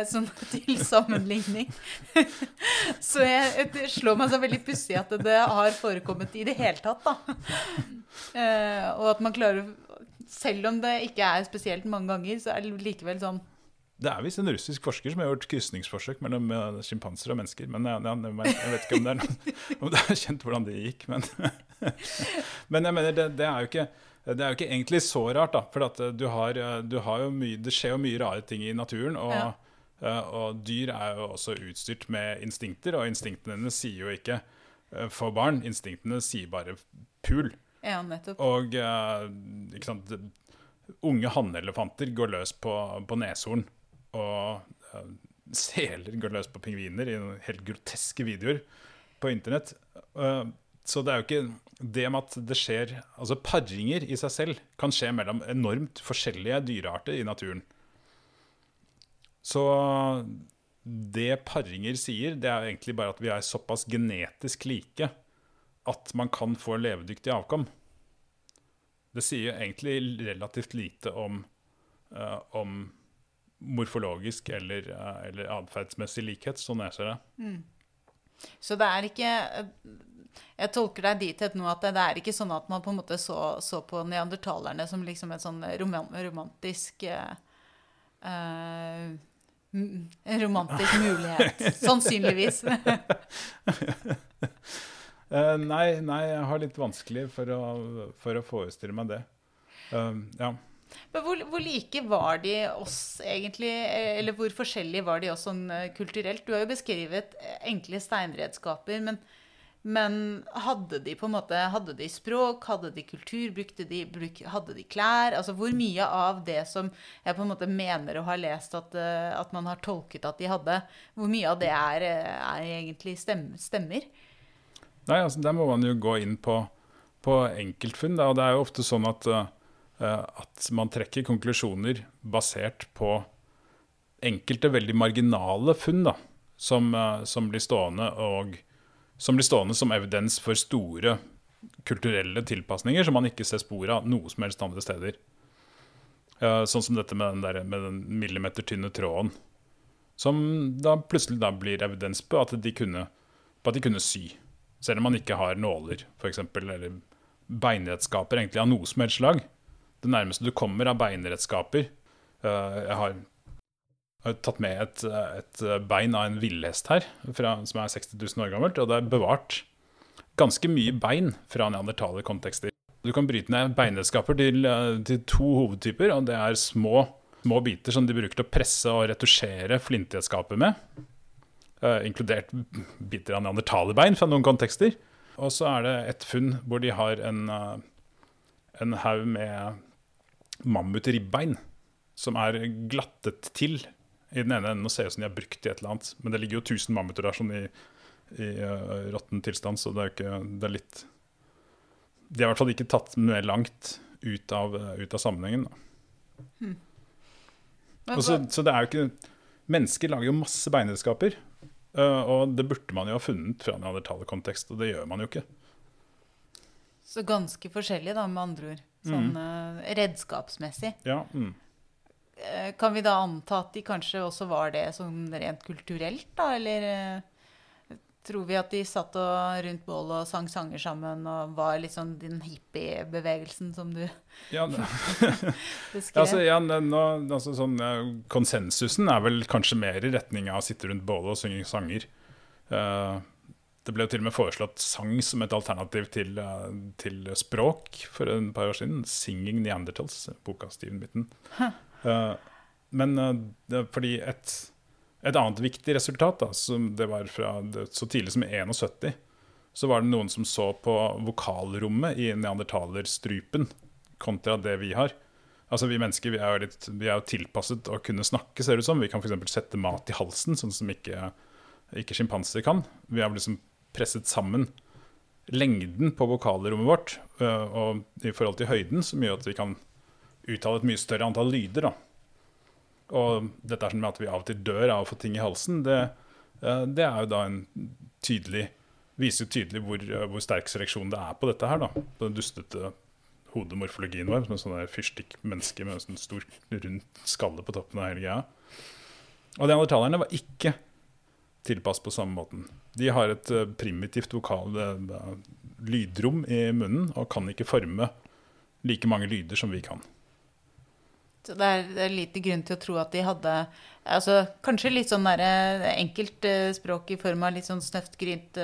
sånn [LAUGHS] til sammenligning. [LAUGHS] Så jeg, det slår meg så veldig pussig at det har forekommet i det hele tatt, da. Eh, og at man klarer Selv om det ikke er spesielt mange ganger, så er det likevel sånn det er visst en russisk forsker som har gjort krysningsforsøk mellom eh, sjimpanser og mennesker. Men jeg, jeg, vet ikke om det, er om det er kjent hvordan det gikk. Men, men jeg mener, det, det, er jo ikke det er jo ikke egentlig så rart, da. For eh, du har, eh, du har mye, det skjer jo mye rare ting i naturen. Og, ja. uh, og, dyr er jo også utstyrt med instinkter, og instinktene hennes sier jo ikke for barn. Instinktene sier bare pul. Ja, nettopp. Og ikke sant Unge hannelefanter går løs på, på neshorn. Og seler går løs på pingviner i helt groteske videoer på internett. så det er jo ikke det med at det skjer Altså paringer i seg selv kan skje mellom enormt forskjellige dyrearter i naturen. Så det paringer sier, det er egentlig bare at vi er såpass genetisk like at man kan få levedyktig avkom. Det sier egentlig relativt lite om, uh, om morfologisk eller, uh, eller atferdsmessig likhet, sånn jeg ser det. Mm. Så det er ikke jeg tolker deg dit hen nå at det, det, er ikke sånn at man på en måte så, så på neandertalerne som liksom en sånn romantisk eh, En romantisk [LAUGHS] mulighet. Sannsynligvis. uh, [LAUGHS] nei, nei, jeg har litt vanskelig for å, for å forestille meg det. Uh, ja. Men hvor, hvor, like var de oss egentlig, eller hvor forskjellige var de oss sånn kulturelt? Du har jo beskrevet enkle steinredskaper, men men hadde de på en måte, hadde de språk, hadde de kultur, de, hadde de klær? Altså Hvor mye av det som jeg på en måte mener å ha lest at, eh, at man har tolket at de hadde, hvor mye av det er, eh, er egentlig stemmer? Nei, altså Der må man jo gå inn på, på enkeltfunn. Da. Og det er jo ofte sånn at, uh, at man trekker konklusjoner basert på enkelte veldig marginale funn da, som, uh, som blir stående og som blir stående som evidens for store kulturelle tilpasninger som man ikke ser spor av noe som helst andre steder. Sånn som dette med den, der, med den millimetertynne tråden. Som da plutselig da blir evidens på at de kunne, på at de kunne sy. Selv om man ikke har nåler, f.eks., eller beinredskaper egentlig av noe som helst slag. Det nærmeste du kommer av beinredskaper uh, Jeg har har tatt med et, et bein av en villhest her, fra, som er 60 000 år gammelt. Og det er bevart ganske mye bein fra neandertalerkontekster. Du kan bryte ned beinredskaper til, til, to hovedtyper. og Det er små, små, biter som de bruker til å presse og retusjere flintredskaper med. Uh, inkludert biter av neandertalerbein fra noen kontekster. Og så er det et funn hvor de har en, uh, en haug med mammutribbein som er glattet til i den ene enden og ser ut som de har brukt i et eller annet. Men det ligger jo 1000 mammuter der sånn i, i uh, råtten tilstand, så det er, jo ikke, det er litt De har i hvert fall ikke tatt mer langt ut av, uh, ut av sammenhengen. Hmm. Så, så, det er jo ikke Mennesker lager jo masse beinredskaper. Uh, og det burde man jo ha funnet fra en kontekst, og det gjør man jo ikke. Så ganske forskjellig, da, med andre ord. Sånn mm. redskapsmessig. Ja, mm. Eh, kan vi da anta at de kanskje også var det sånn rent kulturelt, da? Eller eh, tror vi at de satt og rundt bålet og sang sanger sammen og var litt sånn den hippiebevegelsen som du [LAUGHS] ja, [LAUGHS] beskrev? altså, ja, nå, altså, sånn, konsensusen er vel kanskje mer i retning av å sitte rundt bålet og synge sanger. Uh, det ble jo til og med foreslått sang som et alternativ til, til språk for et par år siden. 'Singing Neanderthals', boka Steven Bitten. Huh. Uh, men uh, fordi et, et, annet viktig resultat, da, som det var fra det, så tidlig som i 71, så var det noen som så på vokalrommet i neandertalerstrupen kontra det vi har. Altså Vi mennesker vi er, litt, vi er jo tilpasset å kunne snakke, ser det ut som. Vi kan f.eks. sette mat i halsen, sånn som ikke, ikke sjimpanser kan. Vi har liksom presset sammen lengden på vokalrommet vårt øh, og i forhold til høyden, som gjør at vi kan uttale et mye større antall lyder. da. Og dette er sånn med at vi av og til dør av å få ting i halsen, det, øh, det er jo da en tydelig Viser jo tydelig hvor, øh, hvor sterk seleksjon det er på dette her, da. Den dustete hodemorfologien vår, som en sånn fyrstikkmenneske med en sånn stor, rund skalle på toppen av hele greia. Og de neandertalerne var ikke tilpasset på samme måten. De har et uh, primitivt vokal lydrom i munnen og kan ikke forme like mange lyder som vi kan. Det er, det er lite grunn til å tro at de hadde altså, Kanskje litt sånn der, eh, enkelt eh, språk i form av litt sånn snøft, grynt,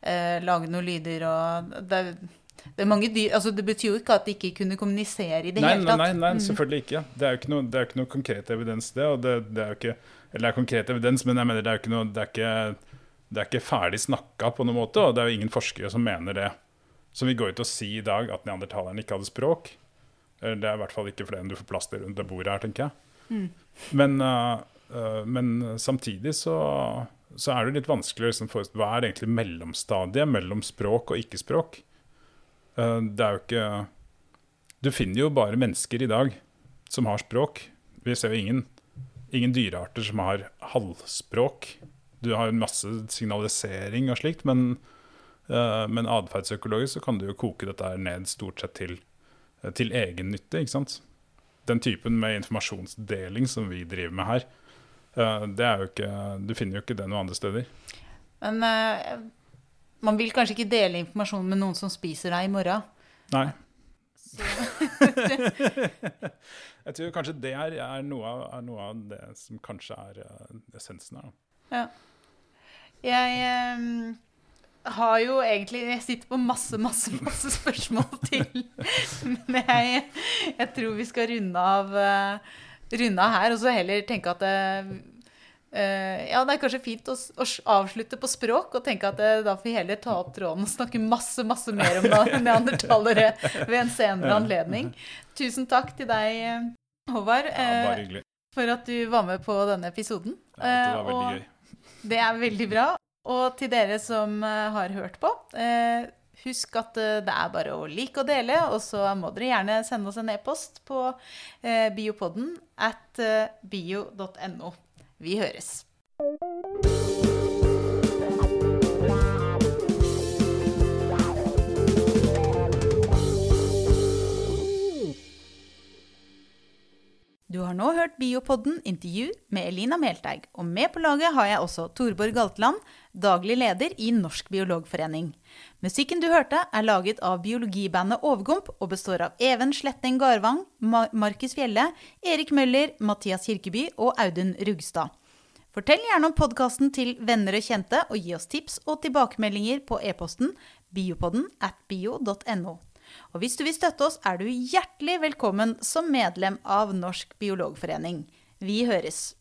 lage noen lyder og det er det, dyr, altså det, betyr jo ikke at de ikke kunne kommunisere i det nei, hele tatt. Nei, nei, nei, mm. selvfølgelig ikke. Det er jo ikke noe, det er ikke noe konkret evidens, det. Og det, er jo ikke, eller det er konkret evidens, men jeg mener det er ikke noe Det er ikke, det er ikke ferdig snakka på noen måte, og det er jo ingen forskere som mener det. Som vil gå ut og si i dag at neandertalerne ikke hadde språk. Det er i hvert fall ikke flere enn du får plass til rundt det bordet her, tenker jeg. Mm. Men, uh, men, samtidig så, så, er det litt vanskelig å liksom, Hva er egentlig mellomstadiet mellom språk og ikke-språk? Uh, det er jo ikke Du finner jo bare mennesker i dag som har språk. Vi ser jo ingen, ingen dyrearter som har halvspråk. Du har masse signalisering og slikt, men, uh, men atferdsøkologisk så kan du jo koke dette ned stort sett til, til egen nytte. ikke sant? Den typen med informasjonsdeling som vi driver med her, uh, det er jo ikke, du finner jo ikke det noen andre steder. Men man vil kanskje ikke dele informasjon med noen som spiser deg i morgen. Nei. [LAUGHS] jeg tror kanskje det er, er, noe av, er, noe av, det som kanskje er uh, essensen her. Ja. Jeg um, har jo egentlig Jeg sitter på masse, masse, [LAUGHS] masse spørsmål til. Men jeg, jeg, tror vi skal runde av, uh, runde av her, og så heller tenke at det, Uh, ja, det er kanskje fint å, å, avslutte på språk og tenke at uh, da får vi heller ta opp tråden og snakke masse masse mer om [LAUGHS] neandertalere ved en senere anledning. Tusen takk til deg, Håvard, uh, for at du var med på denne episoden. Ja, det var veldig gøy. Det er veldig bra. Og til dere som har hørt på, husk at det er bare å like og dele. Og så må dere gjerne sende oss en e-post på biopodden at bio.no. Vi høres. Du har nå hørt Biopodden intervju med Elina Melteig, og med på laget har jeg også Torborg Galtland, daglig leder i Norsk biologforening. Musikken du hørte, er laget av biologibandet Overgump og består av Even Sletteng Garvang, Markus Fjelle, Erik Møller, Mathias Kirkeby og Audun Rugstad. Fortell gjerne om podkasten til venner og kjente, og gi oss tips og tilbakemeldinger på e-posten biopodden at bio.no. Og hvis du vil støtte oss, er du hjertelig velkommen som medlem av Norsk biologforening. Vi høres!